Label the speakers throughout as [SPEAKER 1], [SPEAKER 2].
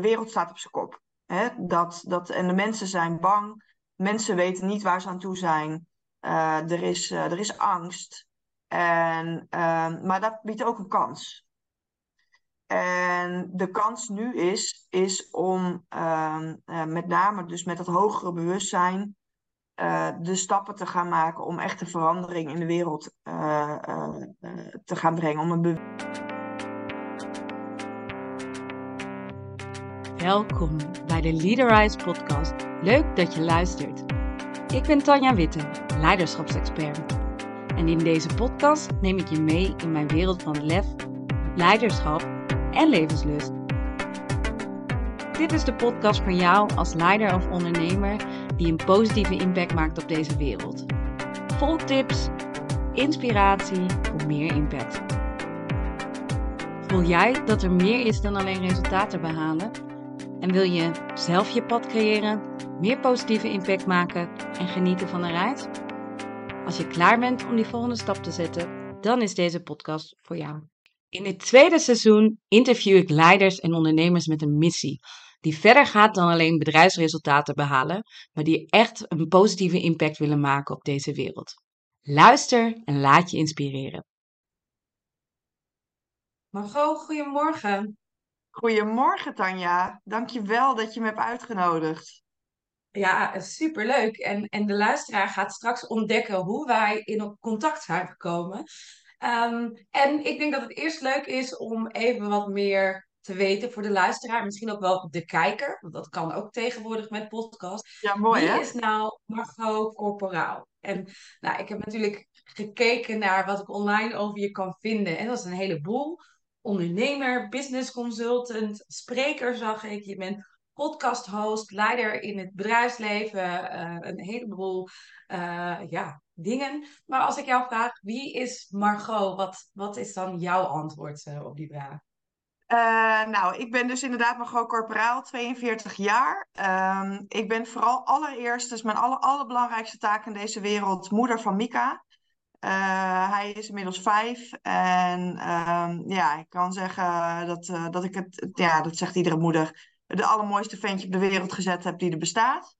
[SPEAKER 1] wereld staat op zijn kop. Hè? Dat, dat, en de mensen zijn bang. Mensen weten niet waar ze aan toe zijn. Uh, er, is, uh, er is angst. En, uh, maar dat biedt ook een kans. En de kans nu is, is om ehm, met name dus met dat hogere bewustzijn de stappen te gaan maken om echt een verandering in de wereld te gaan brengen. Om een
[SPEAKER 2] Welkom bij de Leaderize podcast. Leuk dat je luistert. Ik ben Tanja Witte, leiderschapsexpert. En in deze podcast neem ik je mee in mijn wereld van lef, leiderschap en levenslust. Dit is de podcast voor jou als leider of ondernemer die een positieve impact maakt op deze wereld. Vol tips, inspiratie voor meer impact. Voel jij dat er meer is dan alleen resultaten behalen? En wil je zelf je pad creëren, meer positieve impact maken en genieten van een reis? Als je klaar bent om die volgende stap te zetten, dan is deze podcast voor jou. In dit tweede seizoen interview ik leiders en ondernemers met een missie. Die verder gaat dan alleen bedrijfsresultaten behalen, maar die echt een positieve impact willen maken op deze wereld. Luister en laat je inspireren. Margot, goedemorgen.
[SPEAKER 1] Goedemorgen Tanja, dankjewel dat je me hebt uitgenodigd.
[SPEAKER 2] Ja, superleuk. En, en de luisteraar gaat straks ontdekken hoe wij in contact zijn gekomen. Um, en ik denk dat het eerst leuk is om even wat meer te weten voor de luisteraar. Misschien ook wel de kijker, want dat kan ook tegenwoordig met podcast.
[SPEAKER 1] Ja, mooi
[SPEAKER 2] Wie
[SPEAKER 1] hè?
[SPEAKER 2] is nou Margot Corporaal? En nou, ik heb natuurlijk gekeken naar wat ik online over je kan vinden. En dat is een heleboel ondernemer, business consultant, spreker zag ik. Je bent podcast host, leider in het bedrijfsleven, uh, een heleboel uh, ja, dingen. Maar als ik jou vraag, wie is Margot? Wat, wat is dan jouw antwoord uh, op die vraag?
[SPEAKER 1] nou, ik ben dus inderdaad Margot Corporaal, 42 jaar. Um, ik ben vooral allereerst, dus mijn aller, allerbelangrijkste taak in deze wereld, moeder van Mika. Uh, hij is inmiddels vijf en um, ja, ik kan zeggen dat, uh, dat ik het, ja, dat zegt iedere moeder, de allermooiste ventje op de wereld gezet heb die er bestaat.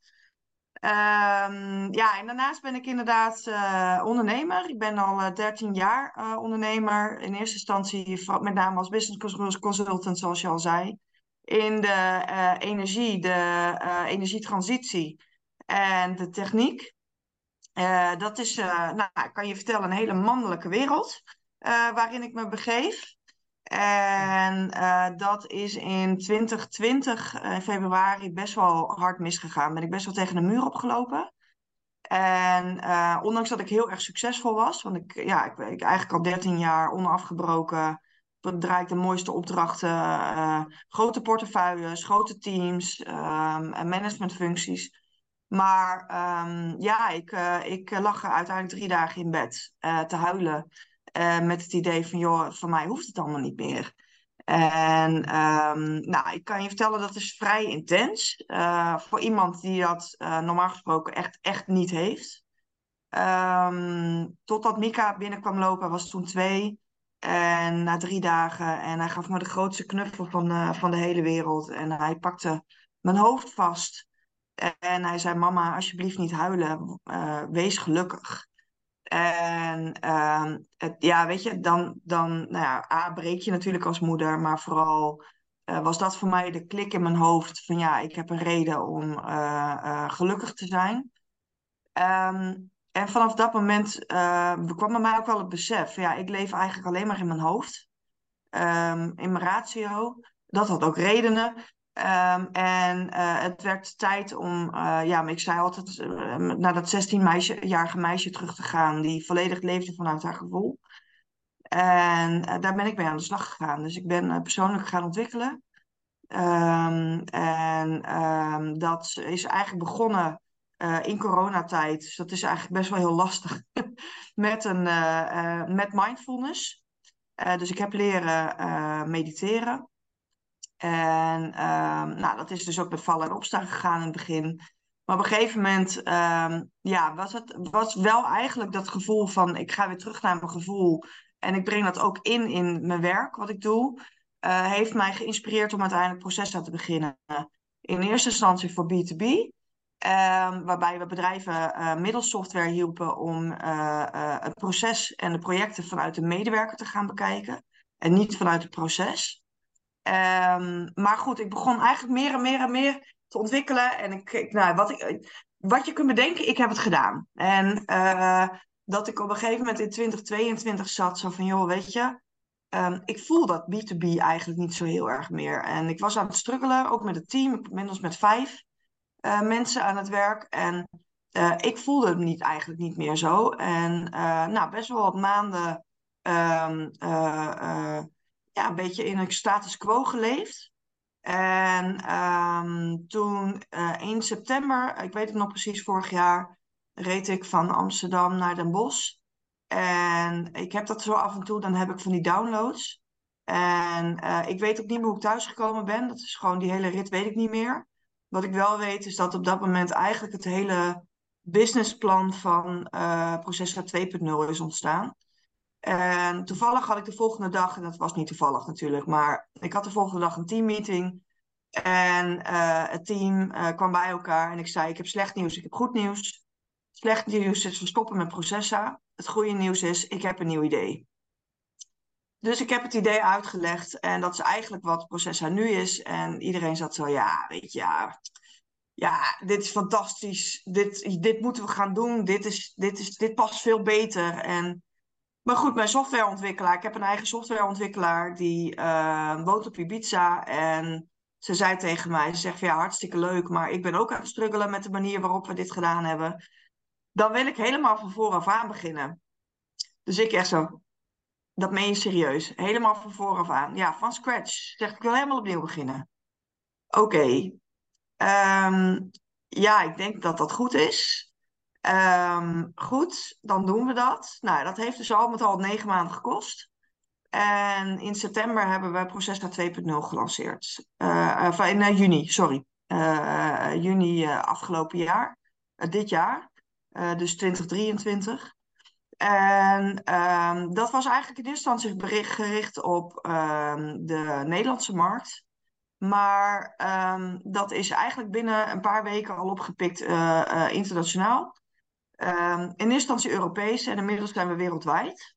[SPEAKER 1] Um, ja, en daarnaast ben ik inderdaad uh, ondernemer. Ik ben al 13 jaar ondernemer. In eerste instantie met name als business consultant, zoals je al zei. In de energie, de energietransitie en de techniek. Uh, dat is, uh, nou, ik kan je vertellen, een hele mannelijke wereld uh, waarin ik me begeef. En dat is in 2020, in februari, best wel hard misgegaan. Ben ik best wel tegen de muur opgelopen. En ondanks dat ik heel erg succesvol was, want ik, ja, ik, ik eigenlijk al 13 jaar onafgebroken draai ik de mooiste opdrachten, grote portefeuilles, grote teams en managementfuncties. Maar um, ja, ik, uh, ik lag er uiteindelijk drie dagen in bed uh, te huilen. Met het idee van, joh, van mij hoeft het allemaal niet meer. En um, nou, ik kan je vertellen, dat is vrij intens. voor iemand die dat normaal gesproken echt, echt niet heeft. Um, totdat Mika binnenkwam lopen, was toen twee. En na drie dagen. En hij gaf me de grootste knuffel van, van de hele wereld. En hij pakte mijn hoofd vast. En hij zei: Mama, alsjeblieft niet huilen, uh, wees gelukkig. En het, ja, weet je, dan, dan nou ja, A, breek je natuurlijk als moeder, maar vooral uh, was dat voor mij de klik in mijn hoofd van ja, ik heb een reden om uh, gelukkig te zijn. Um, en vanaf dat moment kwam bij mij ook wel het besef, ja, ik leef eigenlijk alleen maar in mijn hoofd, um, in mijn ratio. Dat had ook redenen. Um, en uh, het werd tijd om, uh, ja, ik zei altijd, uh, naar dat 16-jarige meisje terug te gaan, die volledig leefde vanuit haar gevoel. En daar ben ik mee aan de slag gegaan. Dus ik ben persoonlijk gaan ontwikkelen. Um, en um, dat is eigenlijk begonnen in coronatijd. Dus dat is eigenlijk best wel heel lastig. met, een, met mindfulness. dus ik heb leren mediteren. En um, nou, dat is dus ook met vallen en opstaan gegaan in het begin. Maar op een gegeven moment um, ja, was het was wel eigenlijk dat gevoel van ik ga weer terug naar mijn gevoel. En ik breng dat ook in in mijn werk, wat ik doe. heeft mij geïnspireerd om uiteindelijk processen te beginnen. In eerste instantie voor B2B, ehm, waarbij we bedrijven uh, middelsoftware hielpen om het proces en de projecten vanuit de medewerker te gaan bekijken en niet vanuit het proces. Um, maar goed, ik begon eigenlijk meer en meer en meer te ontwikkelen. En ik, nou, wat, ik, wat je kunt bedenken, ik heb het gedaan. En uh, dat ik op een gegeven moment in 2022 zat, zo van, joh, weet je, um, ik voel dat B2B eigenlijk niet zo heel erg meer. En ik was aan het struggelen, ook met het team, inmiddels met vijf uh, mensen aan het werk. En uh, ik voelde het niet, eigenlijk niet meer zo. En nou, best wel wat maanden um, ja, een beetje in een status quo geleefd. En um, toen uh, eh, 1 september, ik weet het nog precies, vorig jaar, reed ik van Amsterdam naar Den Bosch. En ik heb dat zo af en toe, dan heb ik van die downloads. En uh, ik weet ook niet meer hoe ik thuis gekomen ben. Dat is gewoon die hele rit, weet ik niet meer. Wat ik wel weet, is dat op dat moment eigenlijk het hele businessplan van uh, Processa 2.0 is ontstaan. En toevallig had ik de volgende dag, en dat was niet toevallig natuurlijk, maar ik had de volgende dag een teammeeting. En uh, het team uh, kwam bij elkaar en ik zei: Ik heb slecht nieuws, ik heb goed nieuws. Slecht nieuws is: we stoppen met Processa. Het goede nieuws is: ik heb een nieuw idee. Dus ik heb het idee uitgelegd en dat is eigenlijk wat Processa nu is. En iedereen zat zo: Ja, weet je, ja, ja dit is fantastisch. Dit, dit moeten we gaan doen. Dit, is, dit, is, dit past veel beter. En maar goed, mijn softwareontwikkelaar, ik heb een eigen softwareontwikkelaar die uh, woont op Ibiza. En ze zei tegen mij, ze zegt van ja, hartstikke leuk, maar ik ben ook aan het struggelen met de manier waarop we dit gedaan hebben. Dan wil ik helemaal van vooraf aan beginnen. Dus ik echt zo, dat meen je serieus, helemaal van vooraf aan. Ja, van scratch. Zeg ik wil helemaal opnieuw beginnen. Oké. Ehm, ja, ik denk dat dat goed is. Um, goed, dan doen we dat. Nou, dat heeft dus al met al negen maanden gekost. En in september hebben we Processa 2.0 gelanceerd. Uh, in uh, juni, sorry. Uh, juni afgelopen jaar. dit jaar. dus 2023. En um, dat was eigenlijk in eerste instantie gericht op um, de Nederlandse markt. Maar dat is eigenlijk binnen een paar weken al opgepikt internationaal. Um, in eerste instantie Europees en inmiddels zijn we wereldwijd.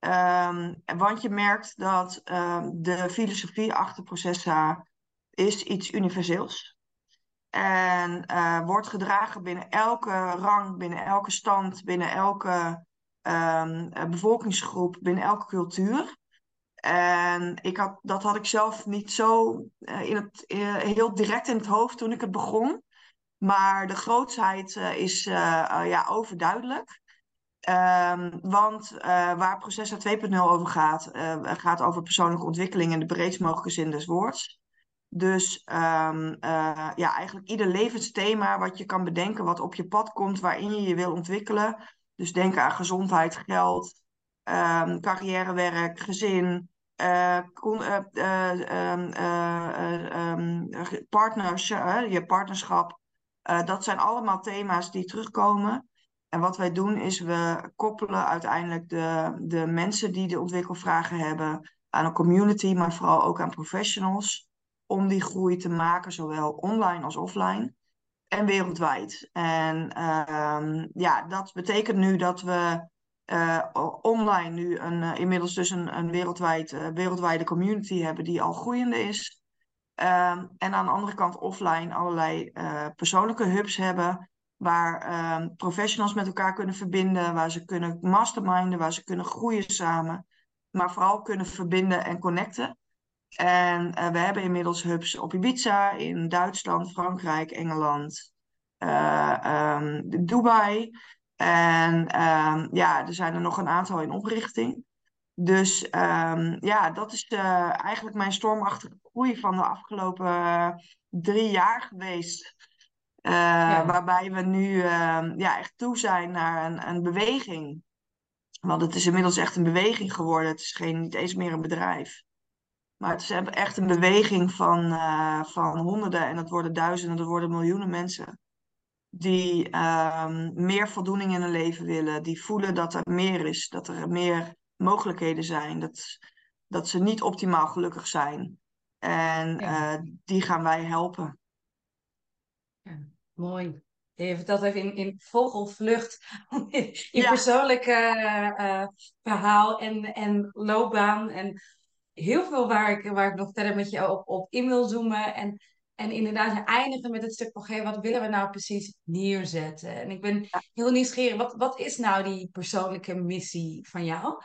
[SPEAKER 1] Um, want je merkt dat um, de filosofie achter Processa is iets universeels. En uh, wordt gedragen binnen elke rang, binnen elke stand, binnen elke bevolkingsgroep, binnen elke cultuur. En ik had, dat had ik zelf niet zo uh, in het, uh, heel direct in het hoofd toen ik het begon. Maar de grootsheid uh, is uh, uh, ja, overduidelijk. Um, want waar Processa 2.0 over gaat, gaat over persoonlijke ontwikkeling in de breedst mogelijke zin des woords. Dus um, ja, eigenlijk ieder levensthema wat je kan bedenken, wat op je pad komt, waarin je je wil ontwikkelen. Dus denk aan gezondheid, geld, um, carrière, werk, gezin, partners, je partnerschap. Uh, dat zijn allemaal thema's die terugkomen. En wat wij doen is we koppelen uiteindelijk de, de mensen die de ontwikkelvragen hebben aan een community, maar vooral ook aan professionals, om die groei te maken, zowel online als offline en wereldwijd. En uh, ja, dat betekent nu dat we uh, online nu een, uh, inmiddels dus een, een wereldwijd, wereldwijde community hebben die al groeiende is. Um, en aan de andere kant offline allerlei uh, persoonlijke hubs hebben. Waar um, professionals met elkaar kunnen verbinden. Waar ze kunnen masterminden. Waar ze kunnen groeien samen. Maar vooral kunnen verbinden en connecten. En uh, we hebben inmiddels hubs op Ibiza. In Duitsland, Frankrijk, Engeland. Uh, um, Dubai. En ja, er zijn er nog een aantal in oprichting. Dus um, ja, dat is uh, eigenlijk mijn stormachtige groei van de afgelopen uh, drie jaar geweest. Uh, ja. Waarbij we nu ja, echt toe zijn naar een, een beweging. Want het is inmiddels echt een beweging geworden. Het is geen, niet eens meer een bedrijf. Maar het is echt een beweging van, van honderden en dat worden duizenden, dat worden miljoenen mensen. Die ehm, meer voldoening in hun leven willen. Die voelen dat er meer is. Dat er meer mogelijkheden zijn. Dat, dat ze niet optimaal gelukkig zijn. En
[SPEAKER 2] Ja.
[SPEAKER 1] die gaan wij helpen.
[SPEAKER 2] Ja, mooi. Je vertelt even in, in vogelvlucht je
[SPEAKER 1] Ja.
[SPEAKER 2] persoonlijke eh, verhaal en, en loopbaan. En heel veel waar ik, waar ik nog verder met je op, op in wil zoomen. En, en inderdaad, eindigen met het stuk van, hey, wat willen we nou precies neerzetten? En ik ben heel nieuwsgierig, wat, wat is nou die persoonlijke missie van jou?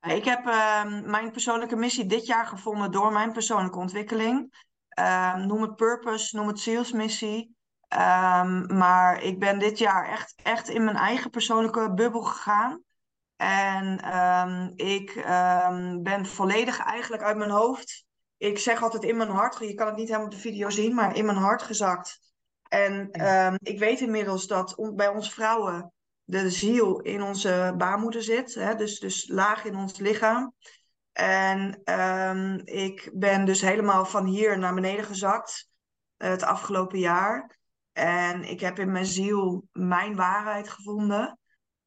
[SPEAKER 1] Ik heb ehm, mijn persoonlijke missie dit jaar gevonden door mijn persoonlijke ontwikkeling. Ehm, noem het purpose, noem het zielsmissie. Um, maar ik ben dit jaar echt, echt in mijn eigen persoonlijke bubbel gegaan. En um, ik um, ben volledig eigenlijk uit mijn hoofd. Ik zeg altijd in mijn hart, je kan het niet helemaal op de video zien, maar in mijn hart gezakt. En ik weet inmiddels dat bij ons vrouwen de ziel in onze baarmoeder zit, hè, dus, dus laag in ons lichaam. En ik ben dus helemaal van hier naar beneden gezakt uh, het afgelopen jaar. En ik heb in mijn ziel mijn waarheid gevonden.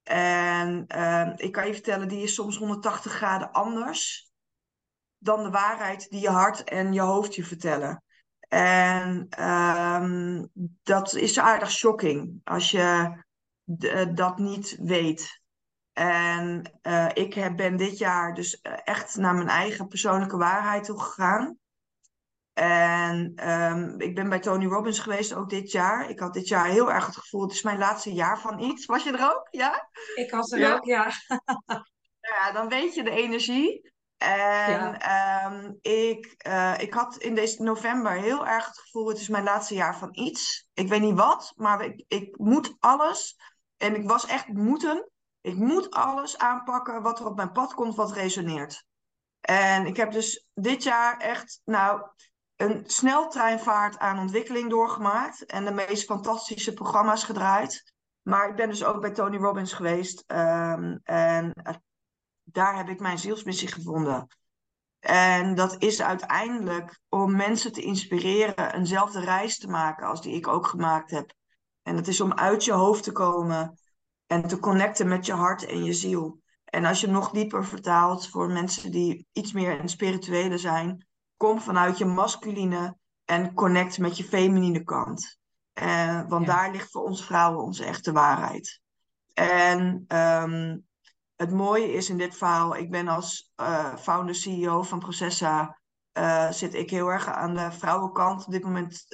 [SPEAKER 1] En uh, ik kan je vertellen, die is soms 180 graden anders dan de waarheid die je hart en je hoofd je vertellen. En um, dat is aardig shocking als je dat niet weet. En uh, ik heb, ben dit jaar dus echt naar mijn eigen persoonlijke waarheid toe gegaan. En um, ik ben bij Tony Robbins geweest ook dit jaar. Ik had dit jaar heel erg het gevoel, het is mijn laatste jaar van iets. Was je er ook? Ja?
[SPEAKER 2] Ik was er ja. ook, ja.
[SPEAKER 1] ja, dan weet je de energie. En ja. um, ik, uh, ik had in deze november heel erg het gevoel, het is mijn laatste jaar van iets. Ik weet niet wat, maar ik, ik moet alles. En ik was echt moeten. Ik moet alles aanpakken wat er op mijn pad komt, wat resoneert. En ik heb dus dit jaar echt, nou, een sneltreinvaart aan ontwikkeling doorgemaakt en de meest fantastische programma's gedraaid. Maar ik ben dus ook bij Tony Robbins geweest um, en daar heb ik mijn zielsmissie gevonden. En dat is uiteindelijk om mensen te inspireren eenzelfde reis te maken als die ik ook gemaakt heb. En dat is om uit je hoofd te komen en te connecten met je hart en je ziel. En als je nog dieper vertaalt voor mensen die iets meer in spirituele zijn, kom vanuit je masculine en connect met je feminine kant. Uh, want ja. daar ligt voor ons vrouwen onze echte waarheid. En um, het mooie is in dit verhaal, ik ben als uh, founder CEO van Processa, uh, zit ik heel erg aan de vrouwenkant. Op dit moment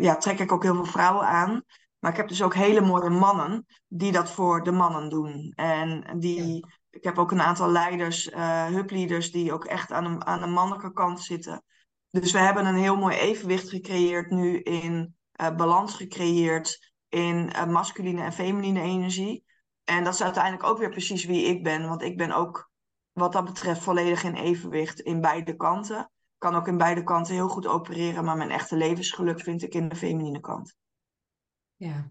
[SPEAKER 1] ja, trek ik ook heel veel vrouwen aan. Maar ik heb dus ook hele mooie mannen die dat voor de mannen doen. En die, ja. ik heb ook een aantal leiders, uh, hubleaders, die ook echt aan de, aan de mannelijke kant zitten. Dus we hebben een heel mooi evenwicht gecreëerd nu in balans gecreëerd in masculine en feminine energie. En dat is uiteindelijk ook weer precies wie ik ben. Want ik ben ook wat dat betreft volledig in evenwicht in beide kanten. Kan ook in beide kanten heel goed opereren, maar mijn echte levensgeluk vind ik in de feminine kant.
[SPEAKER 2] Ja.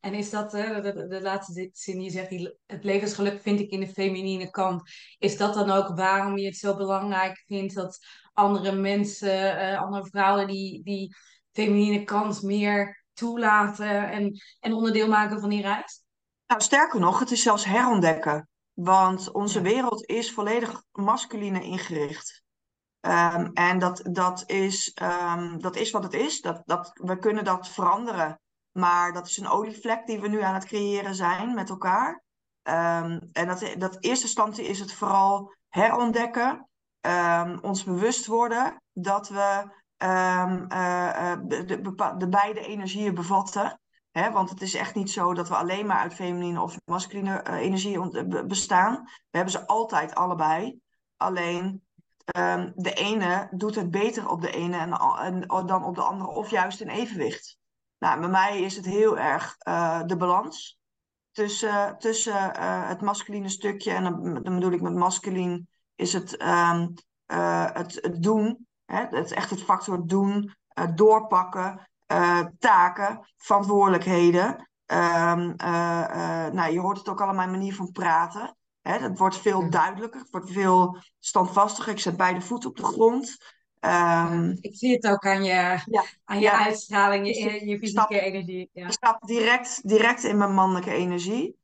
[SPEAKER 2] En is dat, uh, de, de, de, laatste zin die je zegt, die, het levensgeluk vind ik in de feminine kant. Is dat dan ook waarom je het zo belangrijk vindt dat andere mensen, uh, andere vrouwen die die feminine kant meer toelaten en, en onderdeel maken van die reis?
[SPEAKER 1] Nou, sterker nog, het is zelfs herontdekken. Want onze wereld is volledig masculine ingericht. Um, en dat, dat, is, um, dat is wat het is. Dat, dat, we kunnen dat veranderen. Maar dat is een olievlek die we nu aan het creëren zijn met elkaar. Um, en dat, dat eerste standje is het vooral herontdekken. Ons bewust worden dat we um, uh, de, de, de, beide energieën bevatten. Want het is echt niet zo dat we alleen maar uit feminine of masculine uh, energie bestaan. We hebben ze altijd allebei. Alleen de ene doet het beter op de ene en, dan op de andere, of juist in evenwicht. Nou, bij mij is het heel erg uh, de balans tussen, tussen uh, het masculine stukje. En dan, bedoel ik met masculin is het, um, uh, het, het, doen. Hè? Het, echt het factor doen, doorpakken, taken, verantwoordelijkheden. Um, nou, je hoort het ook al aan mijn manier van praten. Hè? Het wordt veel duidelijker, het wordt veel standvastiger. Ik zet beide voeten op de grond. Um,
[SPEAKER 2] ik zie het ook aan je, ja, aan je ja. uitstraling, je, je fysieke
[SPEAKER 1] stap,
[SPEAKER 2] energie. Ja.
[SPEAKER 1] Ik stap direct, direct in mijn mannelijke energie.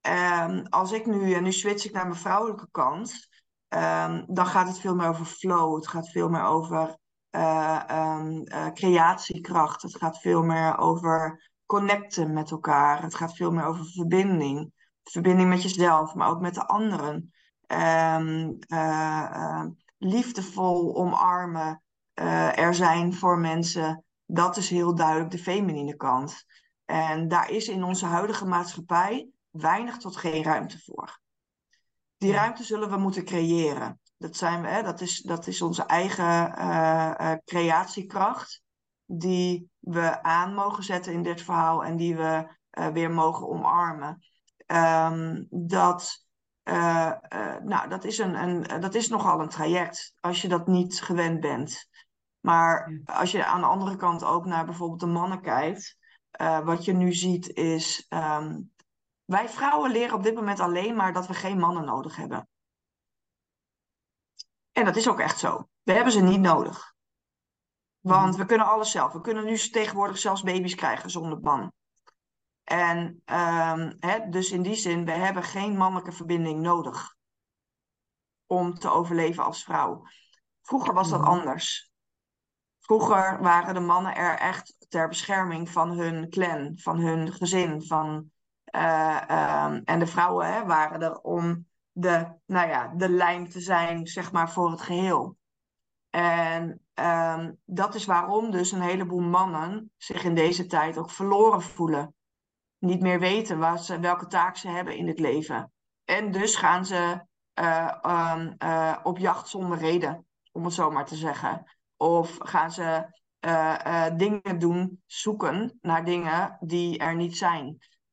[SPEAKER 1] ehm, als ik nu, en nu switch ik naar mijn vrouwelijke kant, ehm, dan gaat het veel meer over flow. Het gaat veel meer over uh, um, uh, creatiekracht. Het gaat veel meer over connecten met elkaar. Het gaat veel meer over verbinding. Verbinding met jezelf, maar ook met de anderen. Um, uh, liefdevol omarmen. er zijn voor mensen. Dat is heel duidelijk de feminine kant. En daar is in onze huidige maatschappij weinig tot geen ruimte voor. Die ruimte zullen we moeten creëren. Dat, zijn we, hè, dat, is, dat is onze eigen creatiekracht, die we aan mogen zetten in dit verhaal en die we weer mogen omarmen. Um, dat, nou, dat, is een, een, dat is nogal een traject als je dat niet gewend bent. Maar als je aan de andere kant ook naar bijvoorbeeld de mannen kijkt, wat je nu ziet is, um, wij vrouwen leren op dit moment alleen maar dat we geen mannen nodig hebben. En dat is ook echt zo. We hebben ze niet nodig. Want mhm. we kunnen alles zelf. We kunnen nu tegenwoordig zelfs baby's krijgen zonder man. En um, hè, dus in die zin, we hebben geen mannelijke verbinding nodig om te overleven als vrouw. Vroeger was dat mhm. anders. Vroeger waren de mannen er echt ter bescherming van hun clan, van hun gezin, van, uh, um, en de vrouwen hè, waren er om de, nou ja, de lijm te zijn, zeg maar, voor het geheel. En um, dat is waarom dus een heleboel mannen zich in deze tijd ook verloren voelen. Niet meer weten waar ze, welke taak ze hebben in het leven. En dus gaan ze uh, um, uh, op jacht zonder reden, om het zo maar te zeggen. Of gaan ze uh, dingen doen, zoeken naar dingen die er niet zijn.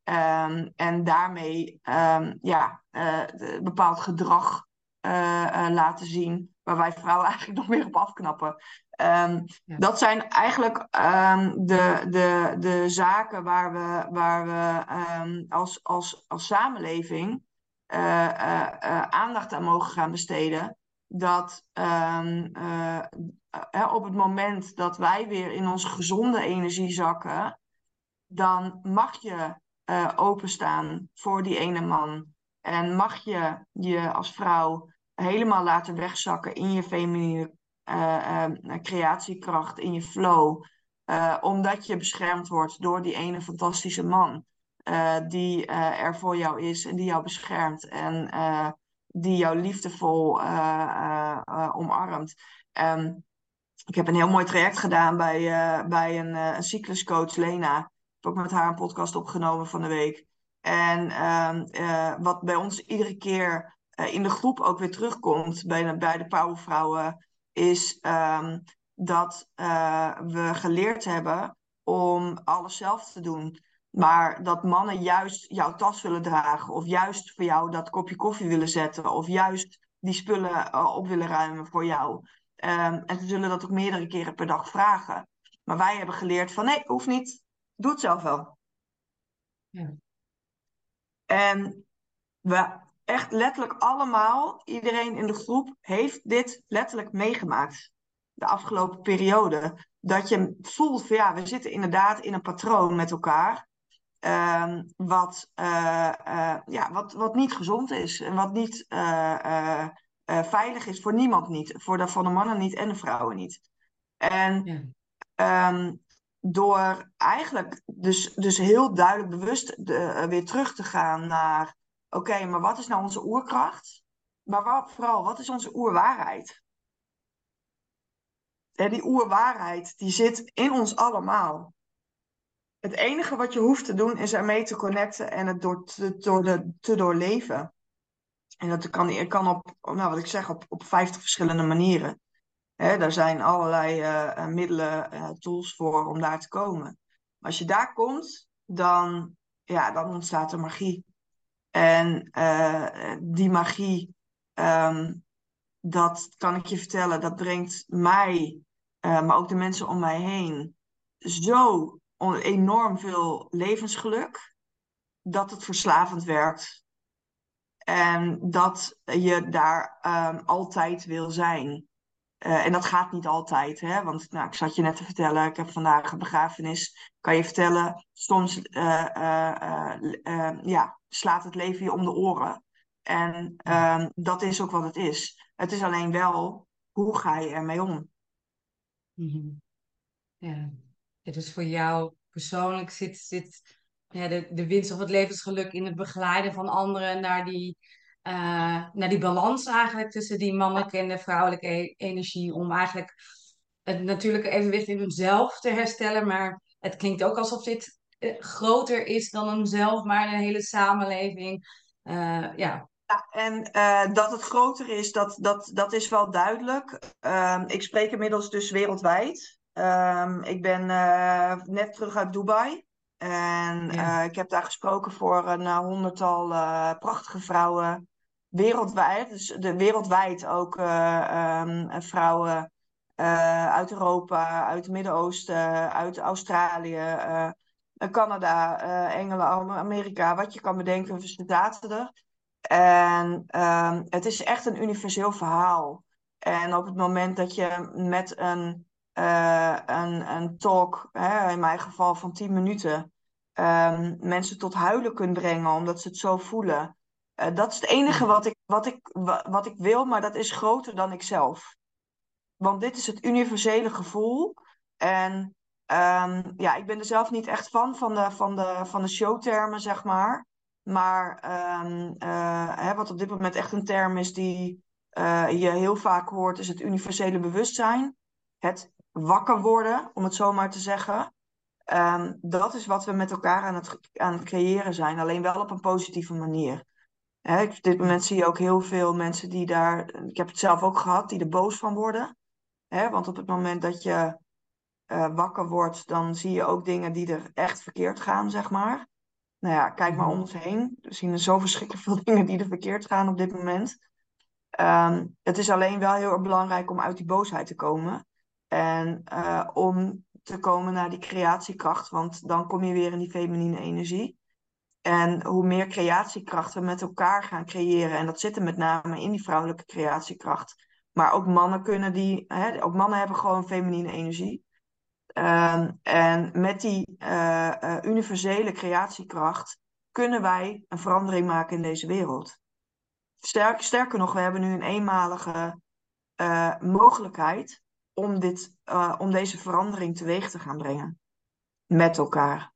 [SPEAKER 1] Um, en daarmee um, ja, bepaald gedrag laten zien, waar wij vrouwen eigenlijk nog meer op afknappen. Um, ja. Dat zijn eigenlijk de, de, de zaken waar we, waar we als, als, als samenleving aandacht aan mogen gaan besteden. Dat op het moment dat wij weer in onze gezonde energie zakken, dan mag je openstaan voor die ene man. En mag je je als vrouw helemaal laten wegzakken in je feminine uh, uh, creatiekracht, in je flow. omdat je beschermd wordt door die ene fantastische man. die er voor jou is en die jou beschermt. En die jou liefdevol omarmt. Um, ik heb een heel mooi traject gedaan bij, bij een, een cycluscoach, Lena heb ook met haar een podcast opgenomen van de week. En uh, wat bij ons iedere keer in de groep ook weer terugkomt bij, bij de powervrouwen, is um, dat eh, we geleerd hebben om alles zelf te doen. Maar dat mannen juist jouw tas willen dragen, of juist voor jou dat kopje koffie willen zetten, of juist die spullen op willen ruimen voor jou. Um, en ze zullen dat ook meerdere keren per dag vragen. Maar wij hebben geleerd van nee, hoeft niet doe het zelf wel. Ja. En we echt letterlijk allemaal, iedereen in de groep, heeft dit letterlijk meegemaakt. De afgelopen periode. Dat je voelt van ja, we zitten inderdaad in een patroon met elkaar. Uh, wat, uh, uh, ja, wat, wat niet gezond is. En wat niet uh, veilig is voor niemand niet. Voor de, voor de mannen niet en de vrouwen niet. En ja. um, door eigenlijk dus, dus heel duidelijk bewust de, weer terug te gaan naar, oké, maar wat is nou onze oerkracht? Maar vooral, wat is onze oerwaarheid? Die oerwaarheid, die zit in ons allemaal. Het enige wat je hoeft te doen is ermee te connecten en het door, te, door te doorleven. En dat kan, kan op, nou wat ik zeg, op, op 50 verschillende manieren. Hè, daar zijn allerlei uh, middelen, uh, tools voor om daar te komen. Maar als je daar komt, dan, ja, dan ontstaat er magie. En uh, die magie, um, dat kan ik je vertellen, dat brengt mij, maar ook de mensen om mij heen, zo enorm veel levensgeluk, dat het verslavend werkt. En dat je daar um, altijd wil zijn. Uh, en dat gaat niet altijd, hè? want nou, ik zat je net te vertellen, ik heb vandaag een begrafenis. Kan je vertellen, soms, ja, slaat het leven je om de oren. En ehm, dat is ook wat het is. Het is alleen wel, hoe ga je ermee om?
[SPEAKER 2] Mhm. Ja. ja, dus voor jou persoonlijk zit, zit ja, de, de winst of het levensgeluk in het begeleiden van anderen naar die, uh, naar die balans eigenlijk tussen die mannelijke en de vrouwelijke e-, energie. Om eigenlijk het natuurlijke evenwicht in hunzelf te herstellen. Maar het klinkt ook alsof dit eh, groter is dan hemzelf, maar een hele samenleving. Uh, ja.
[SPEAKER 1] ja. En uh, dat het groter is, dat, dat, dat is wel duidelijk. Uh, ik spreek inmiddels dus wereldwijd. Ehm, ik ben net terug uit Dubai. En ja. ik heb daar gesproken voor een honderdtal prachtige vrouwen wereldwijd. Dus de, wereldwijd ook um, vrouwen uit Europa, uit het Midden-Oosten, uit Australië, Canada, uh, Engeland, Amerika, wat je kan bedenken, we zaten er. En um, het is echt een universeel verhaal. En op het moment dat je met een, uh, een, een talk, hè, in mijn geval van 10 minuten, um, mensen tot huilen kunt brengen omdat ze het zo voelen. Uh, dat is het enige wat ik, wat, ik, wat ik wil, maar dat is groter dan ikzelf. Want dit is het universele gevoel. En Um, ja, ik ben er zelf niet echt van, van de, van de, van de showtermen, zeg maar. Maar um, uh, hè, wat op dit moment echt een term is die uh, je heel vaak hoort, is het universele bewustzijn. Het wakker worden, om het zo maar te zeggen. Um, dat is wat we met elkaar aan het, aan creëren zijn, alleen wel op een positieve manier. Hè, op dit moment zie je ook heel veel mensen die daar, ik heb het zelf ook gehad, die er boos van worden. Hè, want op het moment dat je uh, wakker wordt, dan zie je ook dingen die er echt verkeerd gaan, zeg maar. Nou ja, kijk maar om mhm. ons heen. We zien er zo verschrikkelijk veel dingen die er verkeerd gaan op dit moment. Um, het is alleen wel heel erg belangrijk om uit die boosheid te komen. En uh, om te komen naar die creatiekracht, want dan kom je weer in die feminine energie. En hoe meer creatiekracht we met elkaar gaan creëren, en dat zit er met name in die vrouwelijke creatiekracht. Maar ook mannen kunnen die, hè, ook mannen hebben gewoon feminine energie. Uh, en met die uh, uh, universele creatiekracht kunnen wij een verandering maken in deze wereld. Sterk, sterker nog, we hebben nu een eenmalige uh, mogelijkheid om, dit, om deze verandering teweeg te gaan brengen. Met elkaar.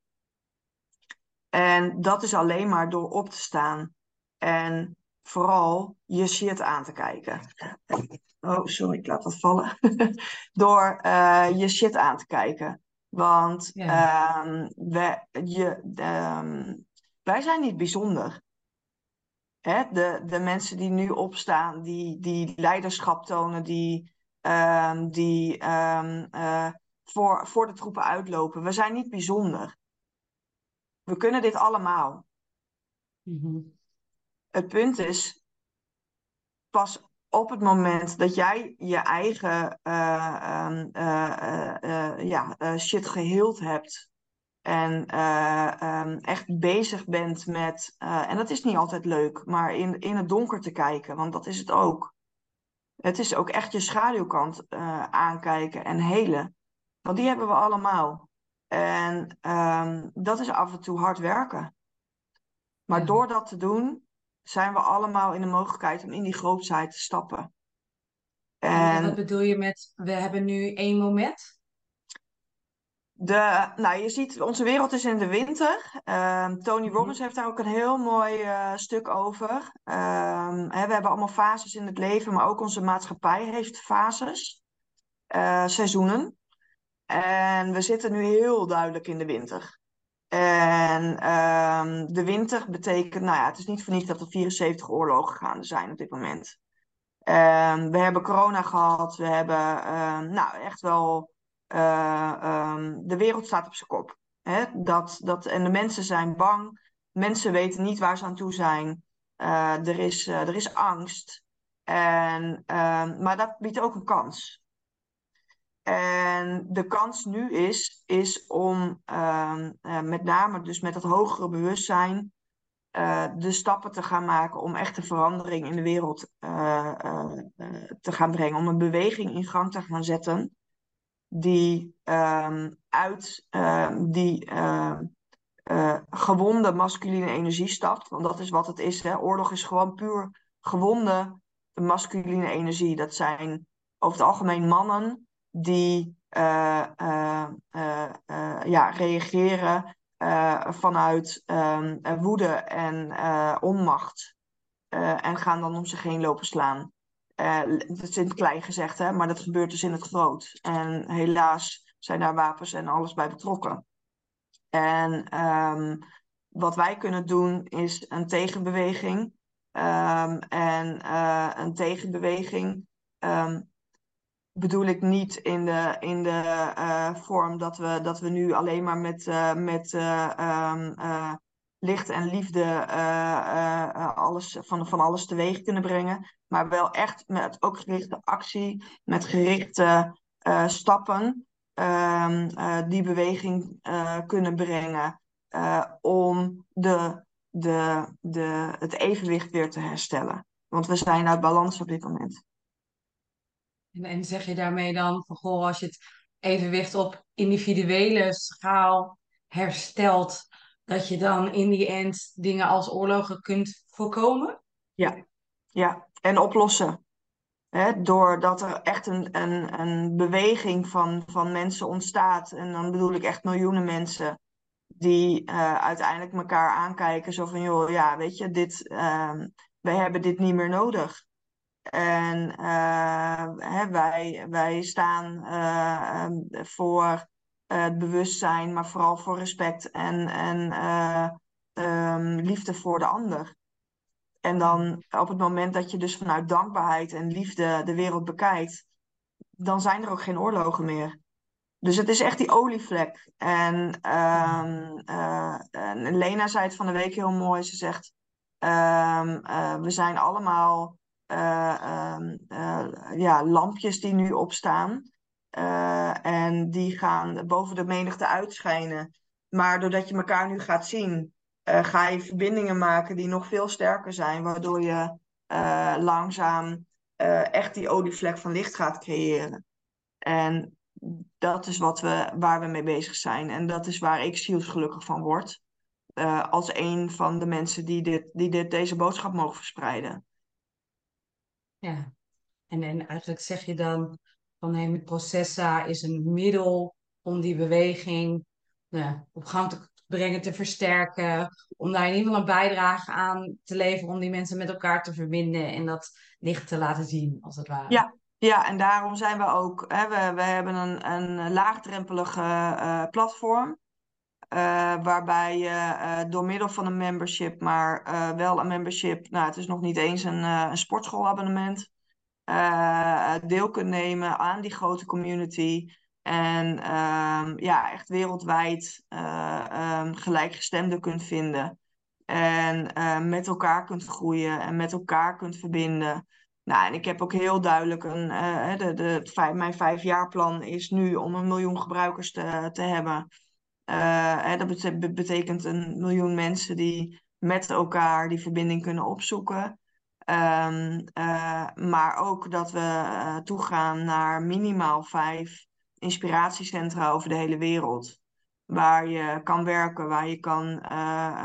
[SPEAKER 1] En dat is alleen maar door op te staan en vooral je shit aan te kijken. Oh, sorry, ik laat dat vallen. Door uh, je shit aan te kijken. Want ja. um, wij, je, um, wij zijn niet bijzonder. Hè? De, de mensen die nu opstaan, die, die leiderschap tonen, die, um, die uh, voor, voor de troepen uitlopen. We zijn niet bijzonder. We kunnen dit allemaal. Mm -hmm. Het punt is, pas op het moment dat jij je eigen uh, ja, shit geheeld hebt en um, echt bezig bent met, en dat is niet altijd leuk, maar in, in het donker te kijken, want dat is het ook. Het is ook echt je schaduwkant aankijken en helen, want die hebben we allemaal. En um, dat is af en toe hard werken. Maar ja. door dat te doen, zijn we allemaal in de mogelijkheid om in die grootheid te stappen.
[SPEAKER 2] En, wat bedoel je met, we hebben nu één moment?
[SPEAKER 1] De, nou, je ziet, onze wereld is in de winter. Uh, Tony mhm. Robbins heeft daar ook een heel mooi uh, stuk over. Uh, hè, we hebben allemaal fases in het leven, maar ook onze maatschappij heeft fases, uh, seizoenen. En we zitten nu heel duidelijk in de winter. En um, de winter betekent, nou ja, het is niet voor niets dat er 74 oorlogen gaande zijn op dit moment. Um, we hebben corona gehad, we hebben um, nou echt wel, uh, de wereld staat op zijn kop. Hè? Dat, dat, en de mensen zijn bang, mensen weten niet waar ze aan toe zijn. Uh, er, is, uh, er is angst. En, maar dat biedt ook een kans. En de kans nu is, is om uh, uh, met name dus met dat hogere bewustzijn uh, de stappen te gaan maken om echt een verandering in de wereld te gaan brengen. Om een beweging in gang te gaan zetten die ehm, uit die gewonde masculine energie stapt. Want dat is wat het is. Hè? Oorlog is gewoon puur gewonde masculine energie. Dat zijn over het algemeen mannen die ja, reageren vanuit um, woede en onmacht. en gaan dan om zich heen lopen slaan. dat is in het klein gezegd, hè, maar dat gebeurt dus in het groot. En helaas zijn daar wapens en alles bij betrokken. En um, wat wij kunnen doen is een tegenbeweging. Um, en een tegenbeweging bedoel ik niet in de, in de uh, vorm dat we, dat we nu alleen maar met, uh, met licht en liefde alles, van, van alles teweeg kunnen brengen. Maar wel echt met ook gerichte actie, met gerichte stappen Ehm, eh, die beweging kunnen brengen om de, de, de, het evenwicht weer te herstellen. Want we zijn uit balans op dit moment.
[SPEAKER 2] En, zeg je daarmee dan van goh, als je het evenwicht op individuele schaal herstelt, dat je dan in die end dingen als oorlogen kunt voorkomen?
[SPEAKER 1] Ja, ja. en oplossen. Hè, doordat er echt een, een, een beweging van, van mensen ontstaat. En dan bedoel ik echt miljoenen mensen. Die uh, uiteindelijk elkaar aankijken. Zo van, joh, ja, weet je, dit, uh, wij hebben dit niet meer nodig. En uh, hè, wij, wij staan ehm, voor het bewustzijn, maar vooral voor respect en, en um, liefde voor de ander. En dan op het moment dat je dus vanuit dankbaarheid en liefde de wereld bekijkt, dan zijn er ook geen oorlogen meer. Dus het is echt die olievlek. En, en Lena zei het van de week heel mooi. Ze zegt, uh, we zijn allemaal ja, lampjes die nu opstaan. en die gaan boven de menigte uitschijnen. Maar doordat je elkaar nu gaat zien, ga je verbindingen maken die nog veel sterker zijn, waardoor je langzaam echt die olievlek van licht gaat creëren. En dat is wat we, waar we mee bezig zijn. En dat is waar ik zielsgelukkig van word. als een van de mensen die, dit, die dit, deze boodschap mogen verspreiden.
[SPEAKER 2] Ja, en, en eigenlijk zeg je dan van hey, Processa is een middel om die beweging nou, op gang te brengen, te versterken. Om daar in ieder geval een bijdrage aan te leveren om die mensen met elkaar te verbinden en dat licht te laten zien, als het ware.
[SPEAKER 1] Ja, ja en daarom zijn we ook, hè, we, we hebben een, een laagdrempelige uh, platform. Uh, waarbij je uh, door middel van een membership, maar wel een membership, nou het is nog niet eens een, een sportschoolabonnement, deel kunt nemen aan die grote community. En ehm, ja, echt wereldwijd uh, um, gelijkgestemden kunt vinden. En met elkaar kunt groeien en met elkaar kunt verbinden. Nou, en ik heb ook heel duidelijk een. De, de, mijn vijfjaarplan is nu om een miljoen gebruikers te, te hebben. Hè, dat betekent een miljoen mensen die met elkaar die verbinding kunnen opzoeken. Um, maar ook dat we toegaan naar minimaal vijf inspiratiecentra over de hele wereld. Waar je kan werken, waar je kan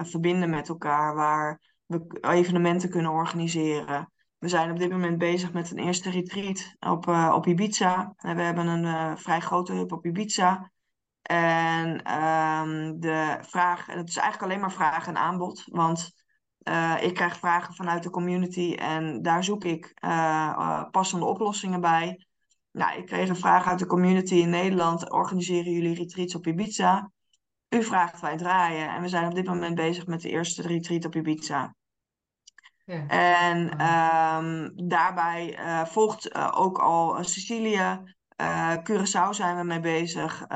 [SPEAKER 1] verbinden met elkaar, waar we evenementen kunnen organiseren. We zijn op dit moment bezig met een eerste retreat op, op Ibiza. We hebben een vrij grote hub op Ibiza. En um, de vraag, het is eigenlijk alleen maar vraag en aanbod. Want ik krijg vragen vanuit de community en daar zoek ik passende oplossingen bij. Nou, ik kreeg een vraag uit de community in Nederland. Organiseren jullie retreats op Ibiza? U vraagt, wij draaien. En we zijn op dit moment bezig met de eerste retreat op Ibiza. Ja. En um, daarbij volgt ook al uh. Curaçao zijn we mee bezig.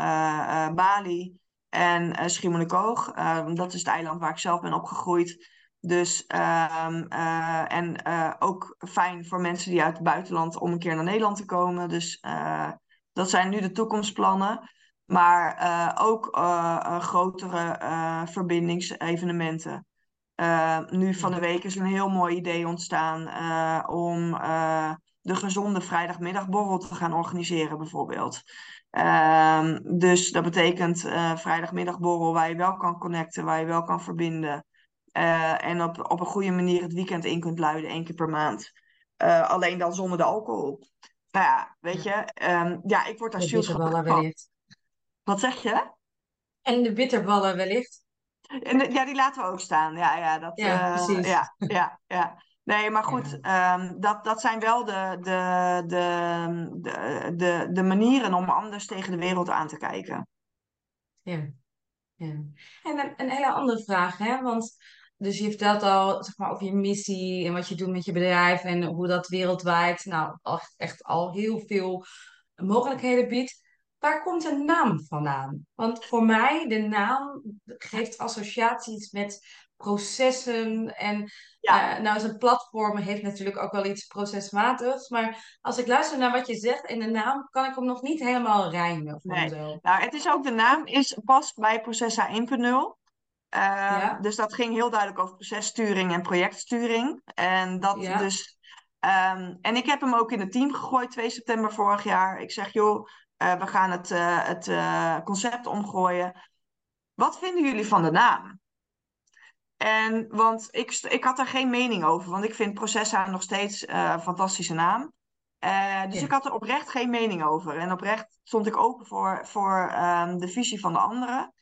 [SPEAKER 1] Bali en Schiermonnikoog. dat is het eiland waar ik zelf ben opgegroeid. Dus, uh, en uh, ook fijn voor mensen die uit het buitenland om een keer naar Nederland te komen. Dus uh, dat zijn nu de toekomstplannen. Maar ook grotere verbindingsevenementen. nu van de week is een heel mooi idee ontstaan om de gezonde vrijdagmiddagborrel te gaan organiseren, bijvoorbeeld. Ehm, dus dat betekent uh, vrijdagmiddagborrel waar je wel kan connecten, waar je wel kan verbinden. Uh, en op, op een goede manier het weekend in kunt luiden, één keer per maand. Uh, alleen dan zonder de alcohol. Nou ja, weet je, um, ja, ik word daar
[SPEAKER 2] zielsgelukkig van.
[SPEAKER 1] Wat zeg je?
[SPEAKER 2] En de bitterballen wellicht.
[SPEAKER 1] En de, ja, die laten we ook staan. Ja, ja, dat,
[SPEAKER 2] ja precies.
[SPEAKER 1] Ja, ja, ja. Nee, maar goed, um, dat, dat zijn wel de, de, de, de, de, de manieren om anders tegen de wereld aan te kijken.
[SPEAKER 2] Ja. ja. En een, een hele andere vraag, hè? Want dus je vertelt al zeg maar, over je missie en wat je doet met je bedrijf en hoe dat wereldwijd nou, echt al heel veel mogelijkheden biedt. Waar komt de naam vandaan? Want voor mij, de naam geeft associaties met processen. En ja. uh, nou, zo'n platform heeft natuurlijk ook wel iets procesmatigs. Maar als ik luister naar wat je zegt in de naam, kan ik hem nog niet helemaal rijmen
[SPEAKER 1] nee. Nou, het is ook de naam is past bij Processa 1.0. Uh, ja. Dus dat ging heel duidelijk over processturing en projectsturing. En dat ja. dus. Um, en ik heb hem ook in het team gegooid 2 september vorig jaar. Ik zeg, joh, uh, we gaan het, het concept omgooien. Wat vinden jullie van de naam? En, want ik, ik had daar geen mening over, want ik vind Processa nog steeds uh, een fantastische naam. Uh, dus ja. ik had er oprecht geen mening over. En oprecht stond ik open voor, voor um, de visie van de anderen.